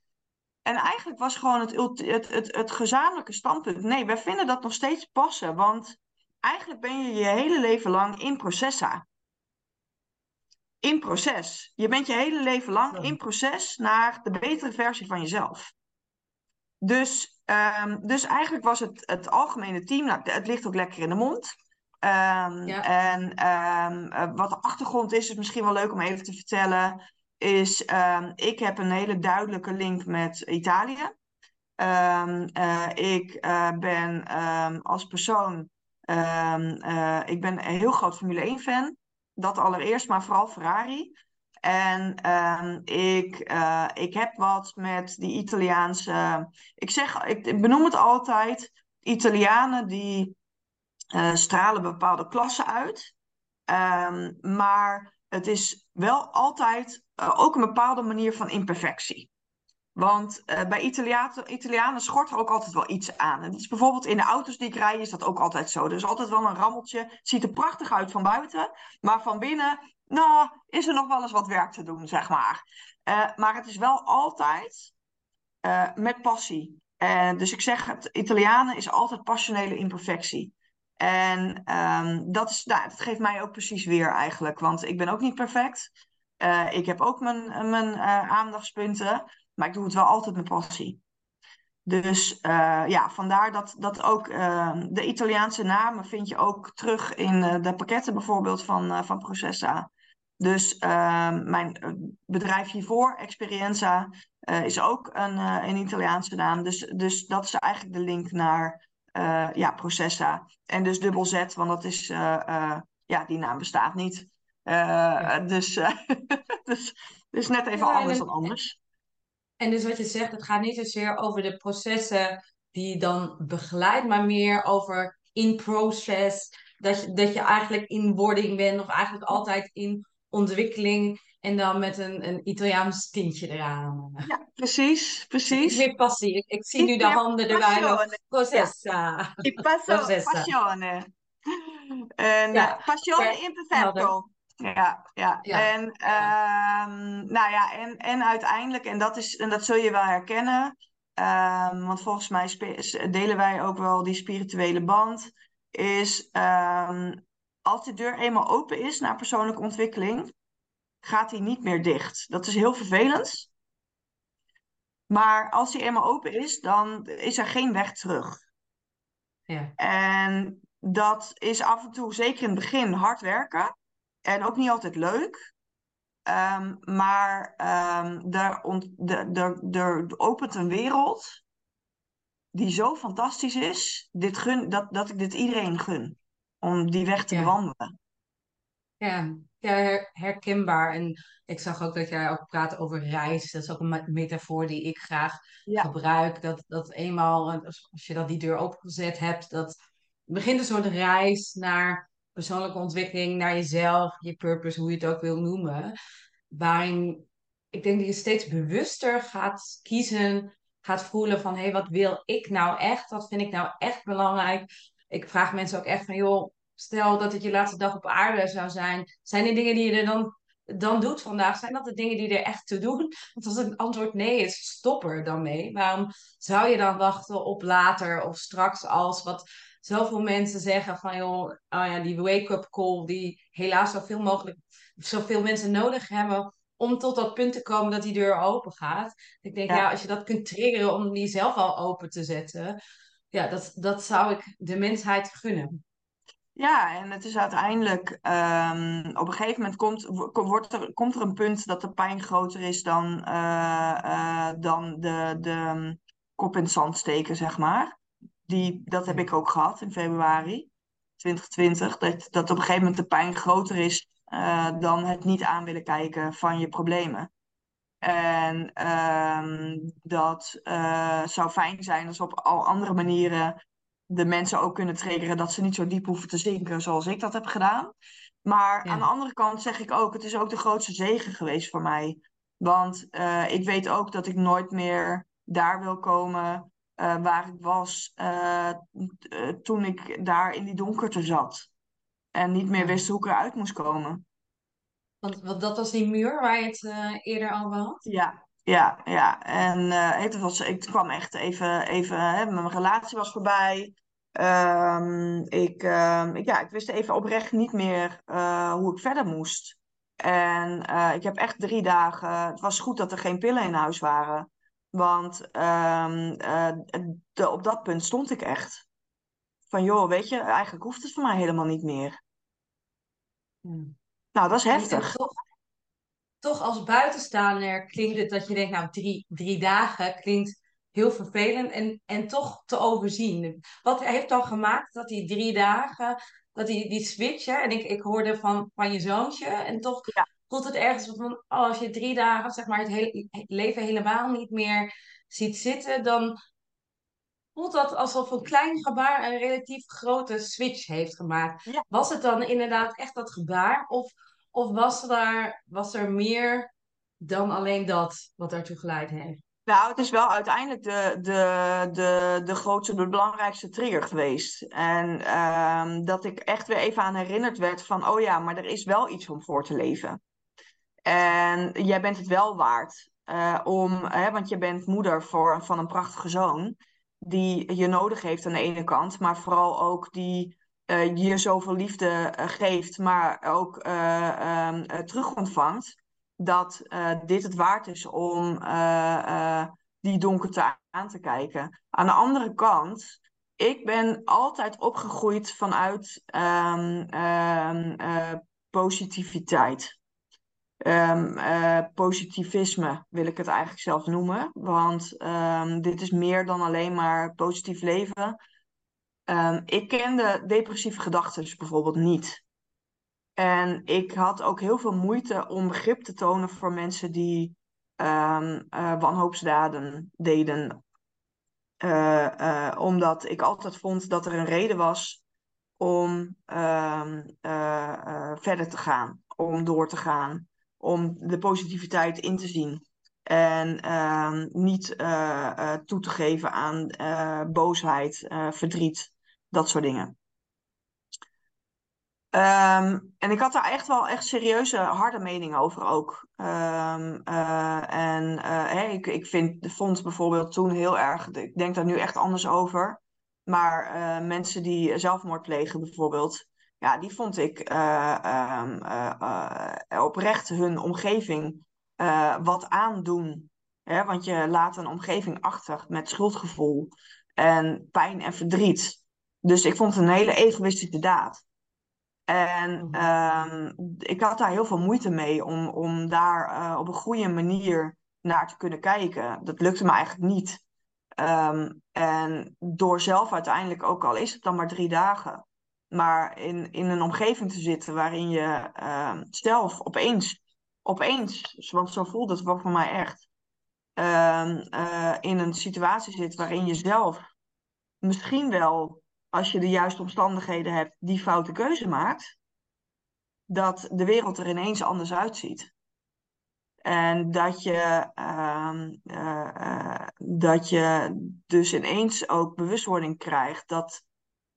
[SPEAKER 1] En eigenlijk was gewoon het, het, het, het gezamenlijke standpunt. Nee, wij vinden dat nog steeds passen. Want eigenlijk ben je je hele leven lang in Processa. In proces. Je bent je hele leven lang in proces naar de betere versie van jezelf. Dus, um, dus eigenlijk was het, het algemene team, nou, het ligt ook lekker in de mond. Um, ja. En um, wat de achtergrond is, is misschien wel leuk om even te vertellen, is ik heb een hele duidelijke link met Italië. Uh, ik uh, ben als persoon, uh, ik ben een heel groot Formule 1 fan. Dat allereerst, maar vooral Ferrari. En um, ik, uh, ik heb wat met die Italiaanse. Ik zeg, ik benoem het altijd. Italianen die uh, stralen bepaalde klassen uit. Um, maar het is wel altijd uh, ook een bepaalde manier van imperfectie. Want bij Italianen schort er ook altijd wel iets aan. En dat is bijvoorbeeld in de auto's die ik rij, is dat ook altijd zo. Er is altijd wel een rammeltje. Het ziet er prachtig uit van buiten. Maar van binnen nou, is er nog wel eens wat werk te doen, zeg maar. Uh, maar het is wel altijd uh, met passie. Uh, dus ik zeg, het Italianen is altijd passionele imperfectie. En um, dat, is, nou, dat geeft mij ook precies weer eigenlijk. Want ik ben ook niet perfect. ik heb ook mijn, mijn aandachtspunten. Maar ik doe het wel altijd met passie. Dus ja, vandaar dat, dat ook ehm, de Italiaanse namen vind je ook terug in de pakketten bijvoorbeeld van, van Processa. Dus uh, mijn eh, bedrijf hiervoor, Experienza, uh, is ook een, uh, een Italiaanse naam. Dus, dus dat is eigenlijk de link naar ja, Processa. En dus dubbel Z, want dat is, ja, die naam bestaat niet. Ja. Dus, dus, dus net even ja, anders dan anders.
[SPEAKER 2] En dus wat je zegt, het gaat niet zozeer over de processen die je dan begeleidt, maar meer over in process. Dat je, dat je eigenlijk in wording bent, of eigenlijk altijd in ontwikkeling en dan met een, een Italiaans tintje eraan.
[SPEAKER 1] Ja, precies, precies.
[SPEAKER 2] Meer passie. Ik, ik zie nu de handen erbij. Nog. Processa.
[SPEAKER 1] Ja. Passo, Processa. passione. En, ja. Uh, passione imperfecto. Ja, ja, ja. En, um, nou ja, en, en uiteindelijk, en dat, is, en dat zul je wel herkennen, um, want volgens mij delen wij ook wel die spirituele band, is um, als de deur eenmaal open is naar persoonlijke ontwikkeling, gaat die niet meer dicht. Dat is heel vervelend. Maar als die eenmaal open is, dan is er geen weg terug. Ja. En dat is af en toe, zeker in het begin, hard werken. En ook niet altijd leuk. Um, maar um, er, ont, er, er, er opent een wereld die zo fantastisch is, dit gun, dat, dat ik dit iedereen gun om die weg te ja. bewandelen.
[SPEAKER 2] Ja, ja, herkenbaar. En ik zag ook dat jij ook praat over reis. Dat is ook een metafoor die ik graag ja. gebruik. Dat, dat eenmaal, als je dat die deur opengezet hebt, dat begint een soort reis naar persoonlijke ontwikkeling, naar jezelf, je purpose, hoe je het ook wil noemen. waarin ik denk dat je steeds bewuster gaat kiezen, gaat voelen van hé, hey, wat wil ik nou echt? Wat vind ik nou echt belangrijk? Ik vraag mensen ook echt van joh, stel dat het je laatste dag op aarde zou zijn, zijn er dingen die je er dan, dan doet vandaag? Zijn dat de dingen die er echt te doen? Want als het antwoord nee is, stop er dan mee. Waarom zou je dan wachten op later of straks als wat zoveel mensen zeggen van joh, oh ja, die wake-up call die helaas zoveel mogelijk, zoveel mensen nodig hebben om tot dat punt te komen dat die deur open gaat. Ik denk, ja, als je dat kunt triggeren om die zelf al open te zetten, ja, dat, dat zou ik de mensheid gunnen.
[SPEAKER 1] Ja, en het is uiteindelijk, um, op een gegeven moment komt, wordt er, komt er een punt dat de pijn groter is dan, uh, uh, dan de, de kop in zand steken, zeg maar. Die, dat heb ik ook gehad in februari 2020. Dat, dat op een gegeven moment de pijn groter is uh, dan het niet aan willen kijken van je problemen. En uh, dat uh, zou fijn zijn als op al andere manieren de mensen ook kunnen triggeren dat ze niet zo diep hoeven te zinken zoals ik dat heb gedaan. Maar aan de andere kant zeg ik ook, het is ook de grootste zegen geweest voor mij. Want uh, ik weet ook dat ik nooit meer daar wil komen uh, waar ik was uh, toen ik daar in die donkerte zat. En niet meer wist hoe ik eruit moest komen.
[SPEAKER 2] Want, want dat was die muur waar je het eerder over had?
[SPEAKER 1] Ja, ja, ja. En het was, ik kwam echt even, even hè, mijn relatie was voorbij. Um, ik, um, ik, ja, ik wist even oprecht niet meer uh, hoe ik verder moest. En uh, ik heb echt drie dagen. Het was goed dat er geen pillen in huis waren. Want um, de, op dat punt stond ik echt. Van joh, weet je, eigenlijk hoeft het voor mij helemaal niet meer. Hmm. Nou, dat is heftig.
[SPEAKER 2] Toch, toch, als buitenstaander klinkt het dat je denkt, nou, drie, drie dagen klinkt heel vervelend en, en toch te overzien. Wat heeft dan gemaakt dat die drie dagen, dat die, die switch, hè, en ik, ik hoorde van, van je zoontje, en toch ja. voelt het ergens van, oh, als je drie dagen, zeg maar, het, hele, het leven helemaal niet meer ziet zitten, dan voelt dat alsof een klein gebaar een relatief grote switch heeft gemaakt. Was het dan inderdaad echt dat gebaar? Of, of was, er, was er meer dan alleen dat wat daartoe geleid heeft?
[SPEAKER 1] Nou, het is wel uiteindelijk de, de, de, de grootste, de belangrijkste trigger geweest. En um, dat ik echt weer even aan herinnerd werd van, oh ja, maar er is wel iets om voor te leven. En jij bent het wel waard. Uh, om, hè, want je bent moeder voor, van een prachtige zoon. Die je nodig heeft aan de ene kant. Maar vooral ook die uh, je zoveel liefde uh, geeft. Maar ook um, terug ontvangt dat uh, dit het waard is om uh, uh, die donkerte aan te kijken. Aan de andere kant, ik ben altijd opgegroeid vanuit um, um, positiviteit. Um, positivisme wil ik het eigenlijk zelf noemen. Want dit is meer dan alleen maar positief leven. ik kende depressieve gedachten bijvoorbeeld niet. En ik had ook heel veel moeite om begrip te tonen voor mensen die uh, wanhoopsdaden deden. Uh, omdat ik altijd vond dat er een reden was om verder te gaan, om door te gaan, om de positiviteit in te zien. En um, niet toe te geven aan boosheid, verdriet, dat soort dingen. Um, en ik had daar echt wel echt serieuze, harde meningen over ook. Uh, en ik, ik vind, vond bijvoorbeeld toen heel erg, ik denk daar nu echt anders over. Maar mensen die zelfmoord plegen bijvoorbeeld, ja, die vond ik um, oprecht hun omgeving wat aandoen. Hè? Want je laat een omgeving achter met schuldgevoel en pijn en verdriet. Dus ik vond het een hele egoïstische daad. En um, ik had daar heel veel moeite mee om, om daar uh, op een goede manier naar te kunnen kijken. Dat lukte me eigenlijk niet. Um, en door zelf uiteindelijk, ook al is het dan maar drie dagen, maar in, in een omgeving te zitten waarin je uh, zelf opeens, opeens, want zo voelde het voor mij echt, uh, in een situatie zit waarin je zelf misschien wel als je de juiste omstandigheden hebt, die foute keuze maakt, dat de wereld er ineens anders uitziet. En dat je, ehm, eh, eh, dat je dus ineens ook bewustwording krijgt dat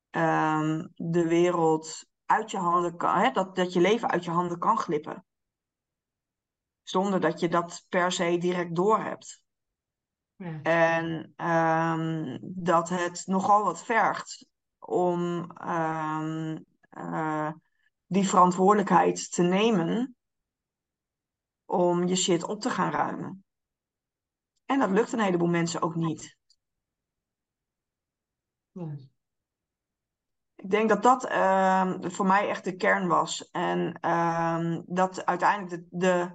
[SPEAKER 1] ehm, de wereld uit je handen kan, hè, dat, dat je leven uit je handen kan glippen. Zonder dat je dat per se direct doorhebt. Ja. En um, dat het nogal wat vergt om uh, die verantwoordelijkheid te nemen om je shit op te gaan ruimen. En dat lukt een heleboel mensen ook niet. Ik denk dat dat uh, voor mij echt de kern was. En uh, dat uiteindelijk de,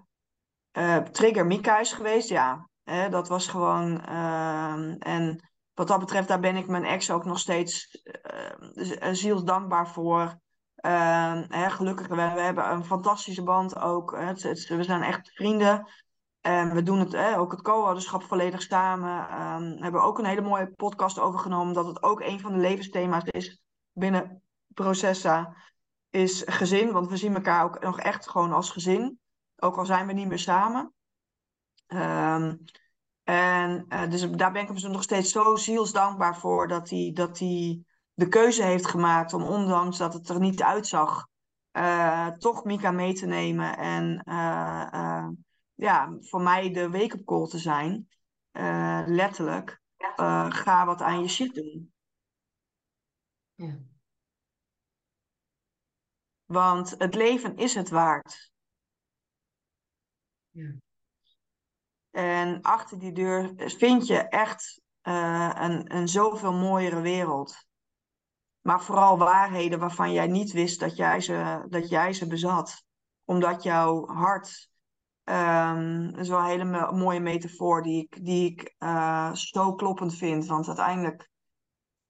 [SPEAKER 1] uh, trigger Mika is geweest, ja. Dat was gewoon. Ehm, en wat dat betreft, daar ben ik mijn ex ook nog steeds uh, zielsdankbaar voor. Hè, gelukkig, we, we, hebben een fantastische band ook. We zijn echt vrienden. En we doen het, ook het co-ouderschap volledig samen. Hebben ook een hele mooie podcast overgenomen. Dat het ook een van de levensthema's is binnen Processa. Is gezin. Want we zien elkaar ook nog echt gewoon als gezin. Ook al zijn we niet meer samen. Um, en uh, dus daar ben ik hem nog steeds zo zielsdankbaar voor. Dat hij, dat hij de keuze heeft gemaakt om, ondanks dat het er niet uitzag, uh, toch Mika mee te nemen. En uh, ja, voor mij de wake-up call te zijn. letterlijk. ga wat aan je shit doen. Ja. Want het leven is het waard. Ja. En achter die deur vind je echt een, een zoveel mooiere wereld. Maar vooral waarheden waarvan jij niet wist dat jij ze, dat jij ze bezat. Omdat jouw hart, um, dat is wel een hele mooie metafoor die ik, die ik uh, zo kloppend vind. Want uiteindelijk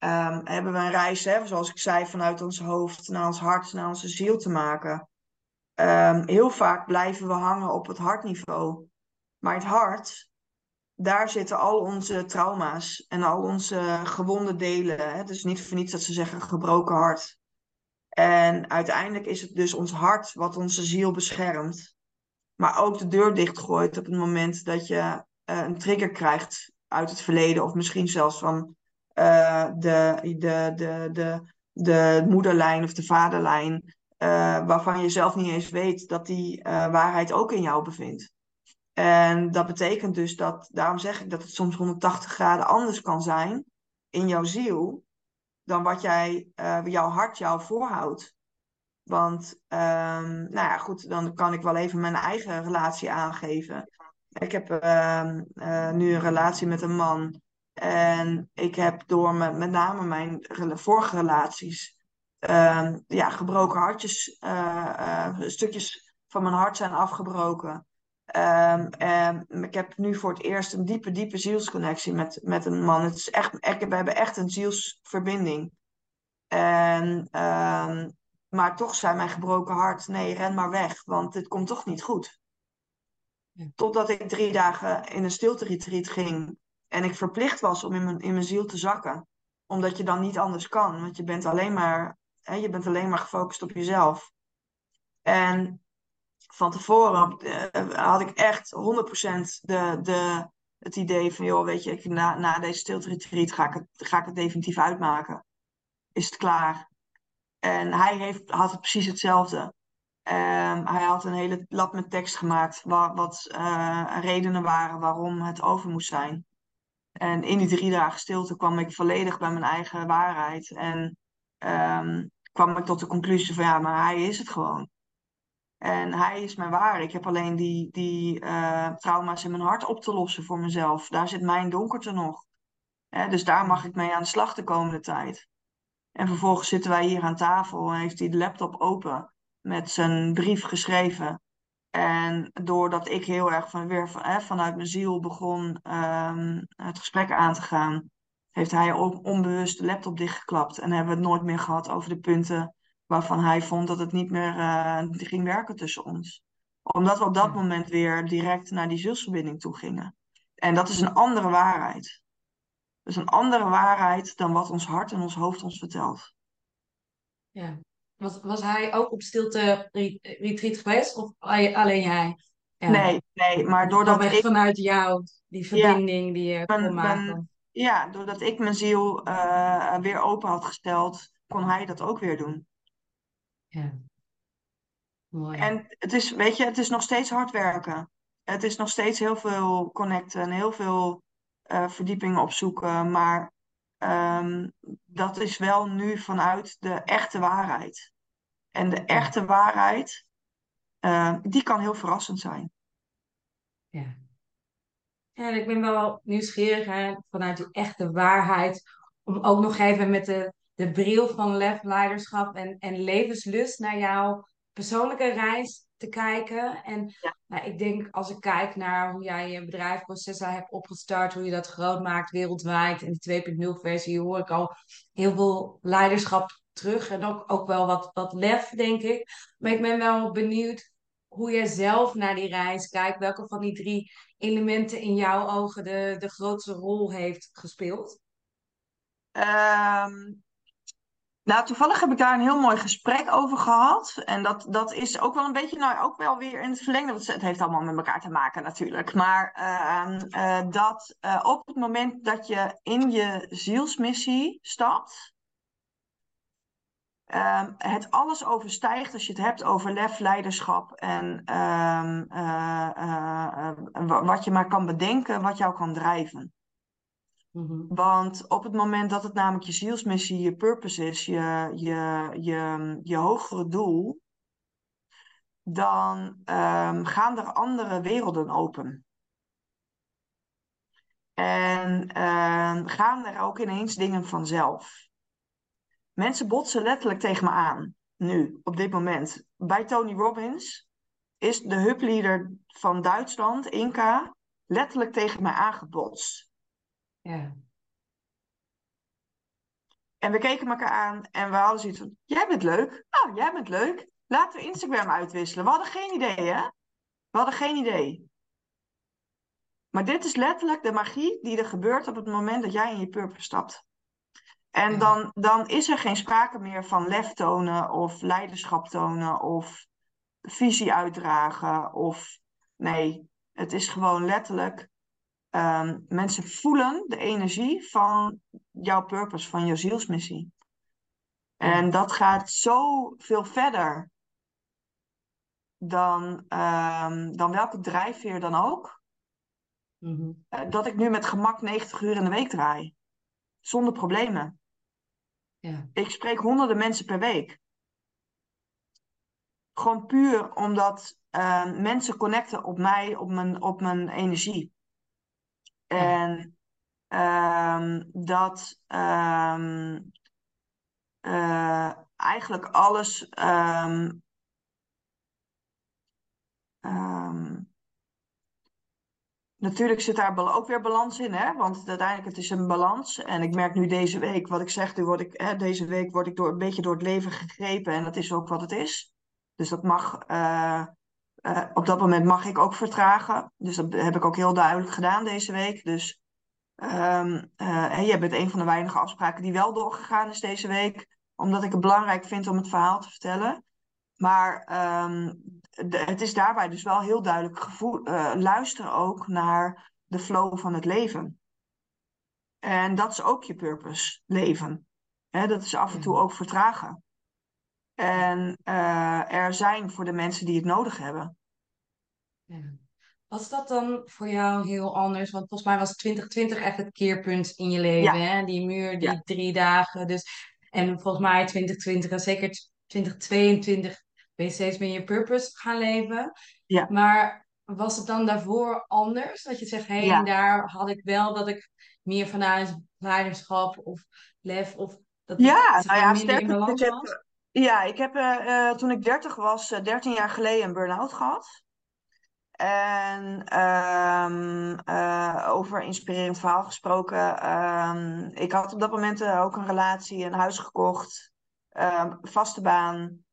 [SPEAKER 1] um, hebben we een reis, hè, zoals ik zei, vanuit ons hoofd naar ons hart, naar onze ziel te maken. Um, heel vaak blijven we hangen op het hartniveau. Maar het hart, daar zitten al onze trauma's en al onze gewonde delen. Het is niet voor niets dat ze zeggen gebroken hart. En uiteindelijk is het dus ons hart wat onze ziel beschermt. Maar ook de deur dichtgooit op het moment dat je uh, een trigger krijgt uit het verleden. Of misschien zelfs van de, de, de, de, de moederlijn of de vaderlijn. Uh, waarvan je zelf niet eens weet dat die waarheid ook in jou bevindt. En dat betekent dus dat, daarom zeg ik dat het soms 180 graden anders kan zijn in jouw ziel dan wat jij, uh, jouw hart jou voorhoudt. Want, um, nou ja, goed, dan kan ik wel even mijn eigen relatie aangeven. Ik heb uh, uh, nu een relatie met een man. En ik heb door met, met name mijn vorige relaties, ehm, ja, gebroken hartjes, eh, stukjes van mijn hart zijn afgebroken. Um, ik heb nu voor het eerst een diepe, diepe zielsconnectie met, met een man. Het is echt, we hebben echt een zielsverbinding. En, um, maar toch zei mijn gebroken hart: nee, ren maar weg, want dit komt toch niet goed. Totdat ik drie dagen in een stilte-retreat ging en ik verplicht was om in mijn, in mijn ziel te zakken. Omdat je dan niet anders kan, want je bent alleen maar, hè, je bent alleen maar gefocust op jezelf. En van tevoren uh, had ik echt 100% de, de, het idee van, joh, weet je, ik, na, na deze stilte ga ik, het, ga ik het definitief uitmaken. Is het klaar? En hij heeft, had het precies hetzelfde. Um, hij had een hele lab met tekst gemaakt, wat, wat uh, redenen waren waarom het over moest zijn. En in die drie dagen stilte kwam ik volledig bij mijn eigen waarheid. En um, kwam ik tot de conclusie van ja, maar hij is het gewoon. En hij is mijn waar. Ik heb alleen die, die uh, trauma's in mijn hart op te lossen voor mezelf. Daar zit mijn donkerte nog. dus daar mag ik mee aan de slag de komende tijd. En vervolgens zitten wij hier aan tafel en heeft hij de laptop open met zijn brief geschreven. En doordat ik heel erg van, weer van, vanuit mijn ziel begon um, het gesprek aan te gaan, heeft hij onbewust de laptop dichtgeklapt. En hebben we het nooit meer gehad over de punten waarvan hij vond dat het niet meer uh, ging werken tussen ons. Omdat we op dat moment weer direct naar die zielsverbinding toe gingen. En dat is een andere waarheid. Dat is een andere waarheid dan wat ons hart en ons hoofd ons vertelt.
[SPEAKER 2] Ja. Was, was hij ook op stilte retreat geweest of alleen jij?
[SPEAKER 1] Nee, nee, maar doordat
[SPEAKER 2] ik... vanuit jou, die verbinding die je kon maken.
[SPEAKER 1] ja, doordat ik mijn ziel uh, weer open had gesteld, kon hij dat ook weer doen.
[SPEAKER 2] Ja. Mooi.
[SPEAKER 1] En het is, weet je, het is nog steeds hard werken. Het is nog steeds heel veel connecten en heel veel uh, verdiepingen opzoeken. Maar um, dat is wel nu vanuit de echte waarheid. En de echte waarheid, uh, die kan heel verrassend zijn.
[SPEAKER 2] Ja. Ja, ik ben wel nieuwsgierig hè, vanuit die echte waarheid. Om ook nog even met de, de bril van lef, leiderschap en, en levenslust naar jouw persoonlijke reis te kijken. En nou, ik denk als ik kijk naar hoe jij je bedrijfsprocessen hebt opgestart, hoe je dat groot maakt wereldwijd in de 2.0 versie, hoor ik al heel veel leiderschap terug en ook, ook wel wat, wat lef, denk ik. Maar ik ben wel benieuwd hoe jij zelf naar die reis kijkt. Welke van die drie elementen in jouw ogen de, de grootste rol heeft gespeeld?
[SPEAKER 1] Um, nou, toevallig heb ik daar een heel mooi gesprek over gehad. En dat, dat is ook wel een beetje, nou ook wel weer in het verlengde. Want het heeft allemaal met elkaar te maken natuurlijk. Maar uh, dat uh, op het moment dat je in je zielsmissie stapt. Uh, het alles overstijgt als je het hebt over lef, leiderschap en ehm, wat je maar kan bedenken, wat jou kan drijven. Mhm. Want op het moment dat het namelijk je zielsmissie, je purpose is, je, je, je, je hogere doel, dan um, gaan er andere werelden open. En uh, gaan er ook ineens dingen vanzelf. Mensen botsen letterlijk tegen me aan, nu, op dit moment. Bij Tony Robbins is de hubleader van Duitsland, Inca, letterlijk tegen mij aangebotst.
[SPEAKER 2] Ja.
[SPEAKER 1] En we keken elkaar aan en we hadden zoiets van: Jij bent leuk. Oh, jij bent leuk. Laten we Instagram uitwisselen. We hadden geen idee, hè? We hadden geen idee. Maar dit is letterlijk de magie die er gebeurt op het moment dat jij in je purpose stapt. En dan, dan is er geen sprake meer van lef tonen of leiderschap tonen of visie uitdragen. Of nee, het is gewoon letterlijk Ehm, mensen voelen de energie van jouw purpose, van jouw zielsmissie. En dat gaat zo veel verder dan, um, dan welke drijfveer dan ook. Mhm. Eh, dat ik nu met gemak 90 uur in de week draai. Zonder problemen.
[SPEAKER 2] Ja.
[SPEAKER 1] Ik spreek honderden mensen per week. Gewoon puur omdat uh, mensen connecten op mij, op mijn, op mijn energie. En um, dat um, uh, eigenlijk alles. Um, natuurlijk zit daar ook weer balans in, hè? want uiteindelijk het is een balans. En ik merk nu deze week, wat ik zeg, nu word ik, hè, deze week word ik door, een beetje door het leven gegrepen en dat is ook wat het is. Dus dat mag, uh, uh, op dat moment mag ik ook vertragen. Dus dat heb ik ook heel duidelijk gedaan deze week. Dus um, uh, jij bent een van de weinige afspraken die wel doorgegaan is deze week. Omdat ik het belangrijk vind om het verhaal te vertellen. Maar um, de, het is daarbij dus wel heel duidelijk gevoel, uh, luister ook naar de flow van het leven. En dat is ook je purpose, leven. Hè, dat is af en toe ook vertragen. En uh, er zijn voor de mensen die het nodig hebben.
[SPEAKER 2] Ja. Was dat dan voor jou heel anders? Want volgens mij was 2020 echt het keerpunt in je leven. Hè? Die muur, die drie dagen. Dus, en volgens mij 2020 en zeker 2022 ben je steeds meer je purpose gaan leven.
[SPEAKER 1] Ja.
[SPEAKER 2] Maar was het dan daarvoor anders? Dat je zegt, hé, hey, daar had ik wel dat ik meer vanuit leiderschap of lef of dat
[SPEAKER 1] ja, nou ja, sterker, ik heb, Ja, ik heb uh, toen ik 30 was, uh, 13 jaar geleden een burn-out gehad. En uh, over inspirerend verhaal gesproken. Um, ik had op dat moment ook een relatie, een huis gekocht, um, vaste baan.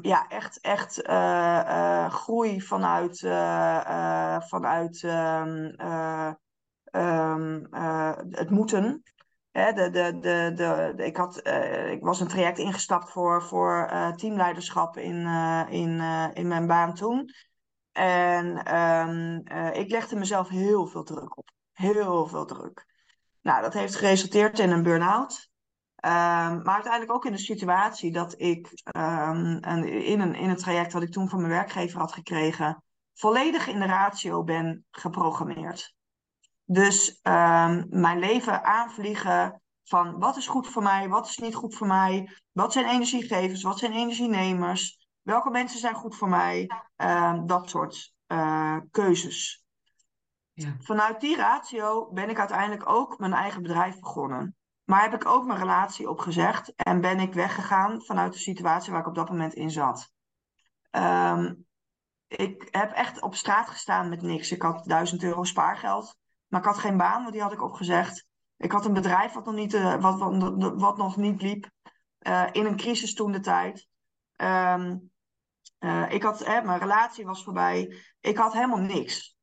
[SPEAKER 1] ja, echt, echt groei vanuit, vanuit het moeten. Hè, de, de, de, de, ik, had, ik was een traject ingestapt voor, voor teamleiderschap in, in, in mijn baan toen. En ehm, eh, ik legde mezelf heel veel druk op. Heel veel druk. Nou, dat heeft geresulteerd in een burn-out. Ehm, maar uiteindelijk ook in de situatie dat ik um, in, een, in een traject wat ik toen van mijn werkgever had gekregen, volledig in de ratio ben geprogrammeerd. Dus mijn leven aanvliegen van wat is goed voor mij, wat is niet goed voor mij, wat zijn energiegevers, wat zijn energienemers, welke mensen zijn goed voor mij, ehm, dat soort uh, keuzes. Ja. Vanuit die ratio ben ik uiteindelijk ook mijn eigen bedrijf begonnen. Maar heb ik ook mijn relatie opgezegd en ben ik weggegaan vanuit de situatie waar ik op dat moment in zat. Um, ik heb echt op straat gestaan met niks. Ik had 1000 euro spaargeld, maar ik had geen baan, want die had ik opgezegd. Ik had een bedrijf wat nog niet, uh, wat, wat, wat, nog niet liep. Uh, in een crisis toen de tijd. Um, uh, ik had, mijn relatie was voorbij. Ik had helemaal niks.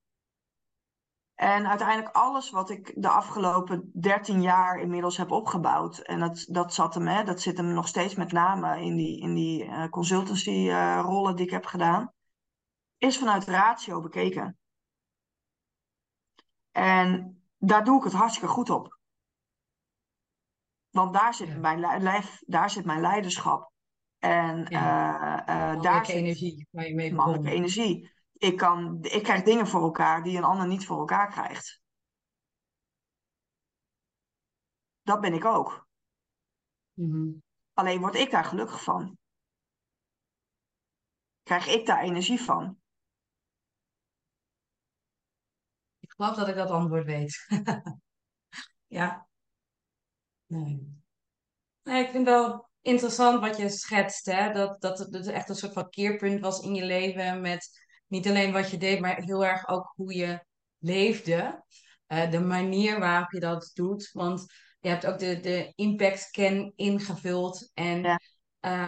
[SPEAKER 1] En uiteindelijk alles wat ik de afgelopen 13 jaar inmiddels heb opgebouwd. En dat, dat, zat hem, hè, dat zit hem nog steeds met name in die, in die consultancy rollen die ik heb gedaan. Is vanuit ratio bekeken. En daar doe ik het hartstikke goed op. Want daar zit, mijn, lijf, daar zit mijn leiderschap. En ja. uh, uh, daar zit
[SPEAKER 2] energie waar je mee
[SPEAKER 1] mannelijke energie. Ik, kan, ik krijg dingen voor elkaar die een ander niet voor elkaar krijgt. Dat ben ik ook. Mm-hmm. Alleen word ik daar gelukkig van. Krijg ik daar energie van.
[SPEAKER 2] Ik geloof dat ik dat antwoord weet. ja. Nee. nee. Ik vind wel interessant wat je schetst, hè? Dat, dat het echt een soort van keerpunt was in je leven met niet alleen wat je deed, maar heel erg ook hoe je leefde. Uh, de manier waarop je dat doet. Want je hebt ook de, de impact scan ingevuld. En ja. uh,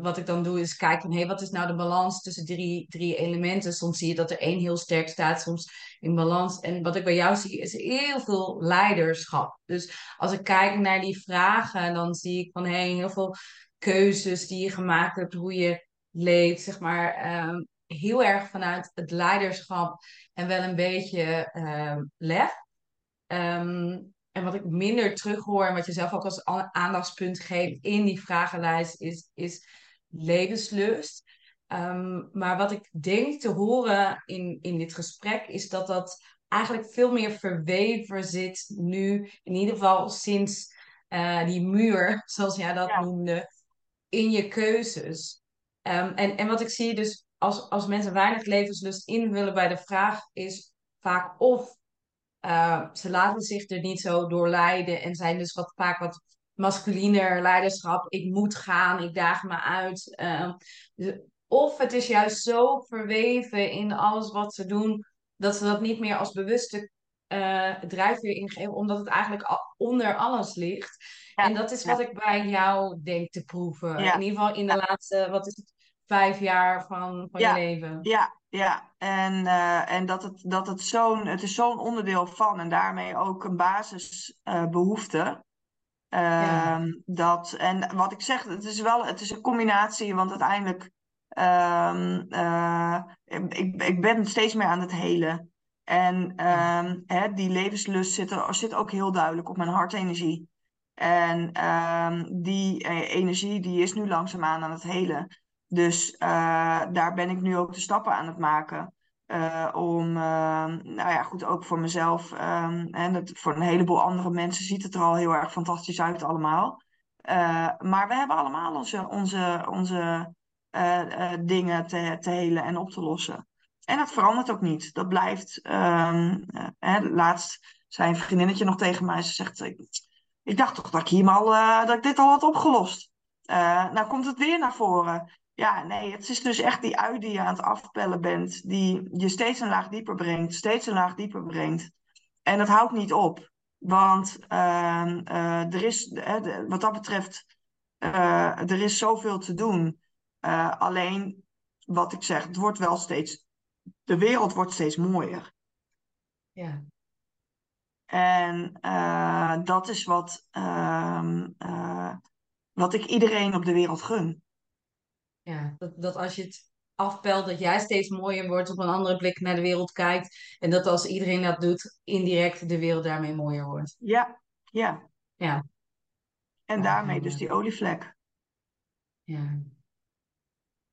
[SPEAKER 2] wat ik dan doe is kijken van, hé, wat is nou de balans tussen drie, drie elementen? Soms zie je dat er één heel sterk staat, soms in balans. En wat ik bij jou zie is heel veel leiderschap. Dus als ik kijk naar die vragen, dan zie ik van, hé, heel veel keuzes die je gemaakt hebt, hoe je leeft, zeg maar, ehm, heel erg vanuit het leiderschap en wel een beetje uh, lef. Ehm, en wat ik minder terughoor en wat je zelf ook als aandachtspunt geeft in die vragenlijst is, is levenslust. Um, maar wat ik denk te horen in, in dit gesprek is dat dat eigenlijk veel meer verweven zit nu, in ieder geval sinds uh, die muur, zoals jij dat noemde, in je keuzes. Um, en, en wat ik zie dus als, als mensen weinig levenslust invullen bij de vraag is vaak of uh, ze laten zich er niet zo door leiden en zijn dus wat, vaak wat masculiner leiderschap. Ik moet gaan, ik daag me uit. Uh, of het is juist zo verweven in alles wat ze doen, dat ze dat niet meer als bewuste uh, drijfveer ingeven, omdat het eigenlijk onder alles ligt. en dat is wat ik bij jou denk te proeven. In ieder geval in de laatste, wat is het, vijf jaar van, van je leven.
[SPEAKER 1] Ja, ja. En, uh, en dat het, dat het zo'n, het is zo'n onderdeel van en daarmee ook een basisbehoefte. Uh, ja. dat, en wat ik zeg, het is wel het is een combinatie, want uiteindelijk um, uh, ik, ik ben steeds meer aan het helen. En um, hè, die levenslust zit, er, zit ook heel duidelijk op mijn hartenergie. En um, die energie die is nu langzaamaan aan het helen. Dus uh, daar ben ik nu ook de stappen aan het maken. Uh, om, uh, nou ja, goed, ook voor mezelf en dat, voor een heleboel andere mensen ziet het er al heel erg fantastisch uit allemaal. maar we hebben allemaal onze, onze, onze dingen te, te helen en op te lossen. En dat verandert ook niet. Dat blijft. Um, laatst zei een vriendinnetje nog tegen mij. Ze zegt: Ik, ik dacht toch dat ik, hier dat ik dit al had opgelost. nou komt het weer naar voren. Ja, nee, het is dus echt die ui die je aan het afpellen bent, die je steeds een laag dieper brengt, steeds een laag dieper brengt. En dat houdt niet op, want uh, uh, er is, uh, wat dat betreft, eh, er is zoveel te doen. Eh, alleen, wat ik zeg, het wordt wel steeds, de wereld wordt steeds mooier.
[SPEAKER 2] Ja.
[SPEAKER 1] En eh, dat is wat, ehm, wat ik iedereen op de wereld gun.
[SPEAKER 2] Ja, dat, dat als je het afpelt, dat jij steeds mooier wordt, op een andere blik naar de wereld kijkt. En dat als iedereen dat doet, indirect de wereld daarmee mooier wordt.
[SPEAKER 1] Ja, ja.
[SPEAKER 2] Ja.
[SPEAKER 1] En
[SPEAKER 2] Ja,
[SPEAKER 1] daarmee dus die olievlek.
[SPEAKER 2] Ja.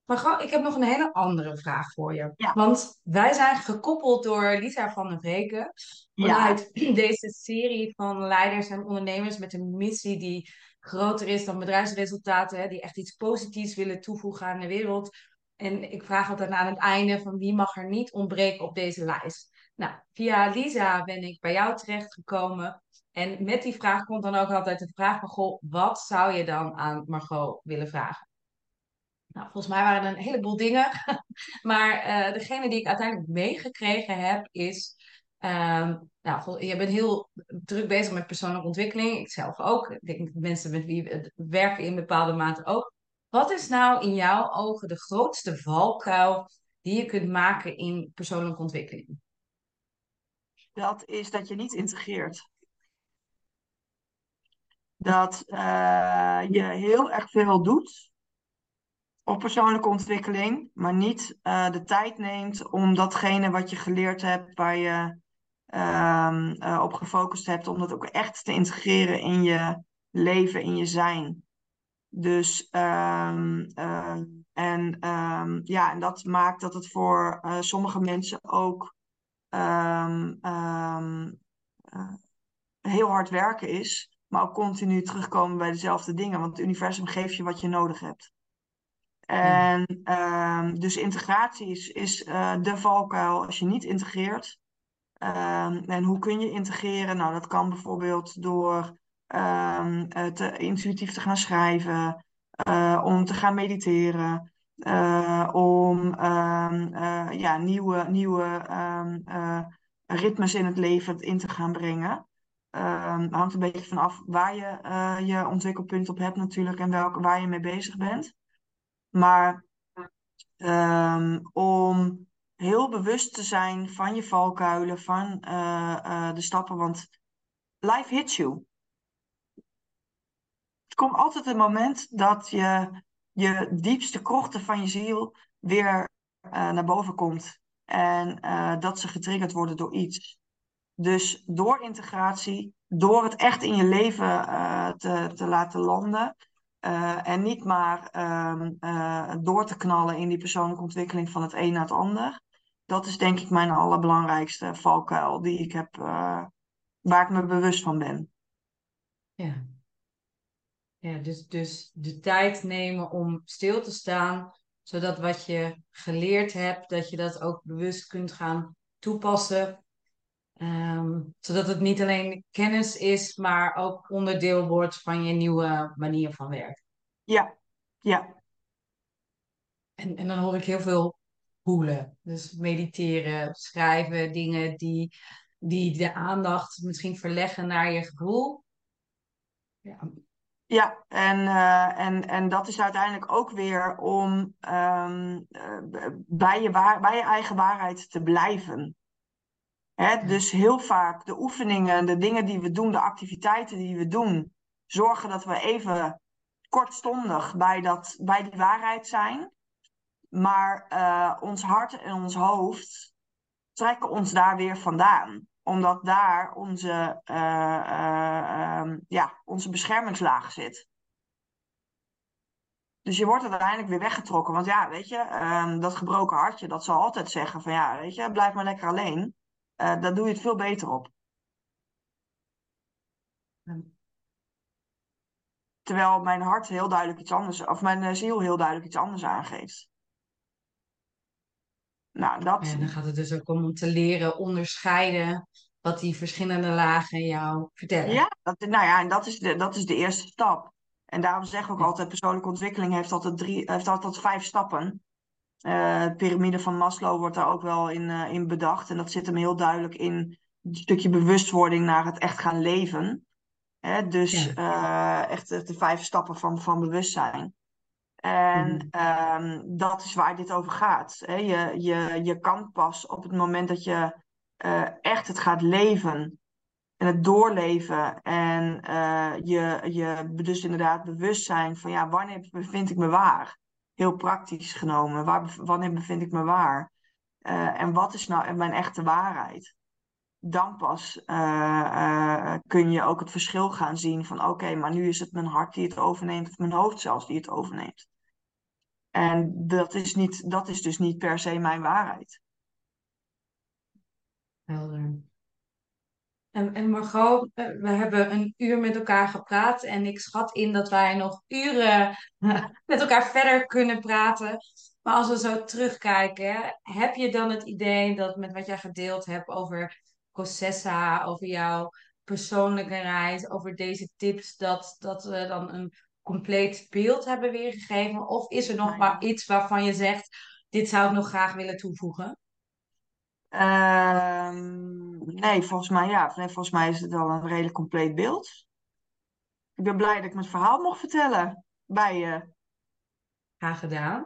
[SPEAKER 2] Maar ik heb nog een hele andere vraag voor je.
[SPEAKER 1] Ja.
[SPEAKER 2] Want wij zijn gekoppeld door Lisa van der Vreken
[SPEAKER 1] Ja,
[SPEAKER 2] vanuit deze serie van leiders en ondernemers met een missie die groter is dan bedrijfsresultaten, hè, die echt iets positiefs willen toevoegen aan de wereld. En ik vraag altijd aan het einde van wie mag er niet ontbreken op deze lijst. Nou, via Lisa ben ik bij jou terechtgekomen. En met die vraag komt dan ook altijd de vraag van, goh, wat zou je dan aan Margot willen vragen? Nou, volgens mij waren er een heleboel dingen. Maar eh, degene die ik uiteindelijk meegekregen heb is. Ehm, nou, je bent heel druk bezig met persoonlijke ontwikkeling. Ik zelf ook. Ik denk mensen met wie we werken in bepaalde mate ook. Wat is nou in jouw ogen de grootste valkuil die je kunt maken in persoonlijke ontwikkeling?
[SPEAKER 1] dat is dat je niet integreert. Dat eh, je heel erg veel doet op persoonlijke ontwikkeling, maar niet eh, de tijd neemt om datgene wat je geleerd hebt, waar je eh, op gefocust hebt, om dat ook echt te integreren in je leven, in je zijn. Dus ehm, ehm, en ja, en dat maakt dat het voor eh, sommige mensen ook eh, heel hard werken is, maar ook continu terugkomen bij dezelfde dingen, want het universum geeft je wat je nodig hebt. En dus integratie is, is de valkuil als je niet integreert. Ehm, en hoe kun je integreren? Nou, dat kan bijvoorbeeld door ehm, eh, te, intuïtief te gaan schrijven, eh, om te gaan mediteren, eh, om ehm, eh, ja, nieuwe, nieuwe ritmes in het leven in te gaan brengen. Hangt een beetje vanaf waar je je ontwikkelpunt op hebt natuurlijk en welke, waar je mee bezig bent. Maar om heel bewust te zijn van je valkuilen, van eh, eh, de stappen, want life hits you. Er komt altijd een moment dat je je diepste krochten van je ziel weer eh, naar boven komt. En dat ze getriggerd worden door iets. Dus door integratie, door het echt in je leven te, te laten landen. en niet maar ehm, eh, door te knallen in die persoonlijke ontwikkeling van het een naar het ander. Dat is denk ik mijn allerbelangrijkste valkuil die ik heb, eh, waar ik me bewust van ben.
[SPEAKER 2] Ja. Ja, dus, dus de tijd nemen om stil te staan, zodat wat je geleerd hebt, dat je dat ook bewust kunt gaan toepassen. Ehm, zodat het niet alleen kennis is, maar ook onderdeel wordt van je nieuwe manier van werken.
[SPEAKER 1] Ja, ja,
[SPEAKER 2] En, en dan hoor ik heel veel voelen. Dus mediteren, schrijven, dingen die, die de aandacht misschien verleggen naar je gevoel. Ja,
[SPEAKER 1] ja. En, eh, en, en dat is uiteindelijk ook weer om ehm, eh, bij, je waar, bij je eigen waarheid te blijven. Hè, dus heel vaak de oefeningen, de dingen die we doen, de activiteiten die we doen, zorgen dat we even kortstondig bij, dat, bij die waarheid zijn. Maar eh, ons hart en ons hoofd trekken ons daar weer vandaan. Omdat daar onze, eh, eh, ehm, ja, onze beschermingslaag zit. Dus je wordt uiteindelijk weer weggetrokken. Want ja, weet je, ehm, dat gebroken hartje, dat zal altijd zeggen van ja, weet je, blijf maar lekker alleen. Eh daar doe je het veel beter op. Terwijl mijn hart heel duidelijk iets anders, of mijn ziel heel duidelijk iets anders aangeeft. Nou, dat,
[SPEAKER 2] En dan gaat het dus ook om te leren onderscheiden wat die verschillende lagen jou vertellen.
[SPEAKER 1] ja, dat, nou ja, en dat is, de, dat is de eerste stap. En daarom zeggen we ook altijd, persoonlijke ontwikkeling heeft altijd, drie, heeft altijd vijf stappen. Eh, de piramide van Maslow wordt daar ook wel in, eh, in bedacht. En dat zit hem heel duidelijk in een stukje bewustwording naar het echt gaan leven. Hè? Dus
[SPEAKER 2] Ja.
[SPEAKER 1] eh, echt de, de vijf stappen van, van bewustzijn. En
[SPEAKER 2] Mhm.
[SPEAKER 1] ehm, dat is waar dit over gaat. Hè? Je, je, je kan pas op het moment dat je eh, echt het gaat leven en het doorleven en eh, je, je dus inderdaad bewust zijn van ja, wanneer bevind ik me waar? heel praktisch genomen. Waar, wanneer bevind ik me waar? Uh, en wat is nou mijn echte waarheid? Dan pas kun je ook het verschil gaan zien van oké, maar nu is het mijn hart die het overneemt of mijn hoofd zelfs die het overneemt. En dat is, niet, dat is dus niet per se mijn waarheid.
[SPEAKER 2] Helder. En, en Margot, eh, we hebben een uur met elkaar gepraat en ik schat in dat wij nog uren met elkaar verder kunnen praten. Maar als we zo terugkijken, heb je dan het idee dat met wat jij gedeeld hebt over Processa, over jouw persoonlijke reis, over deze tips, dat, dat we dan een compleet beeld hebben weergegeven? Of is er nog maar iets waarvan je zegt, dit zou ik nog graag willen toevoegen?
[SPEAKER 1] Ehm, nee, volgens mij, ja, nee, volgens mij is het wel een redelijk compleet beeld. Ik ben blij dat ik mijn verhaal mocht vertellen bij je.
[SPEAKER 2] Graag gedaan.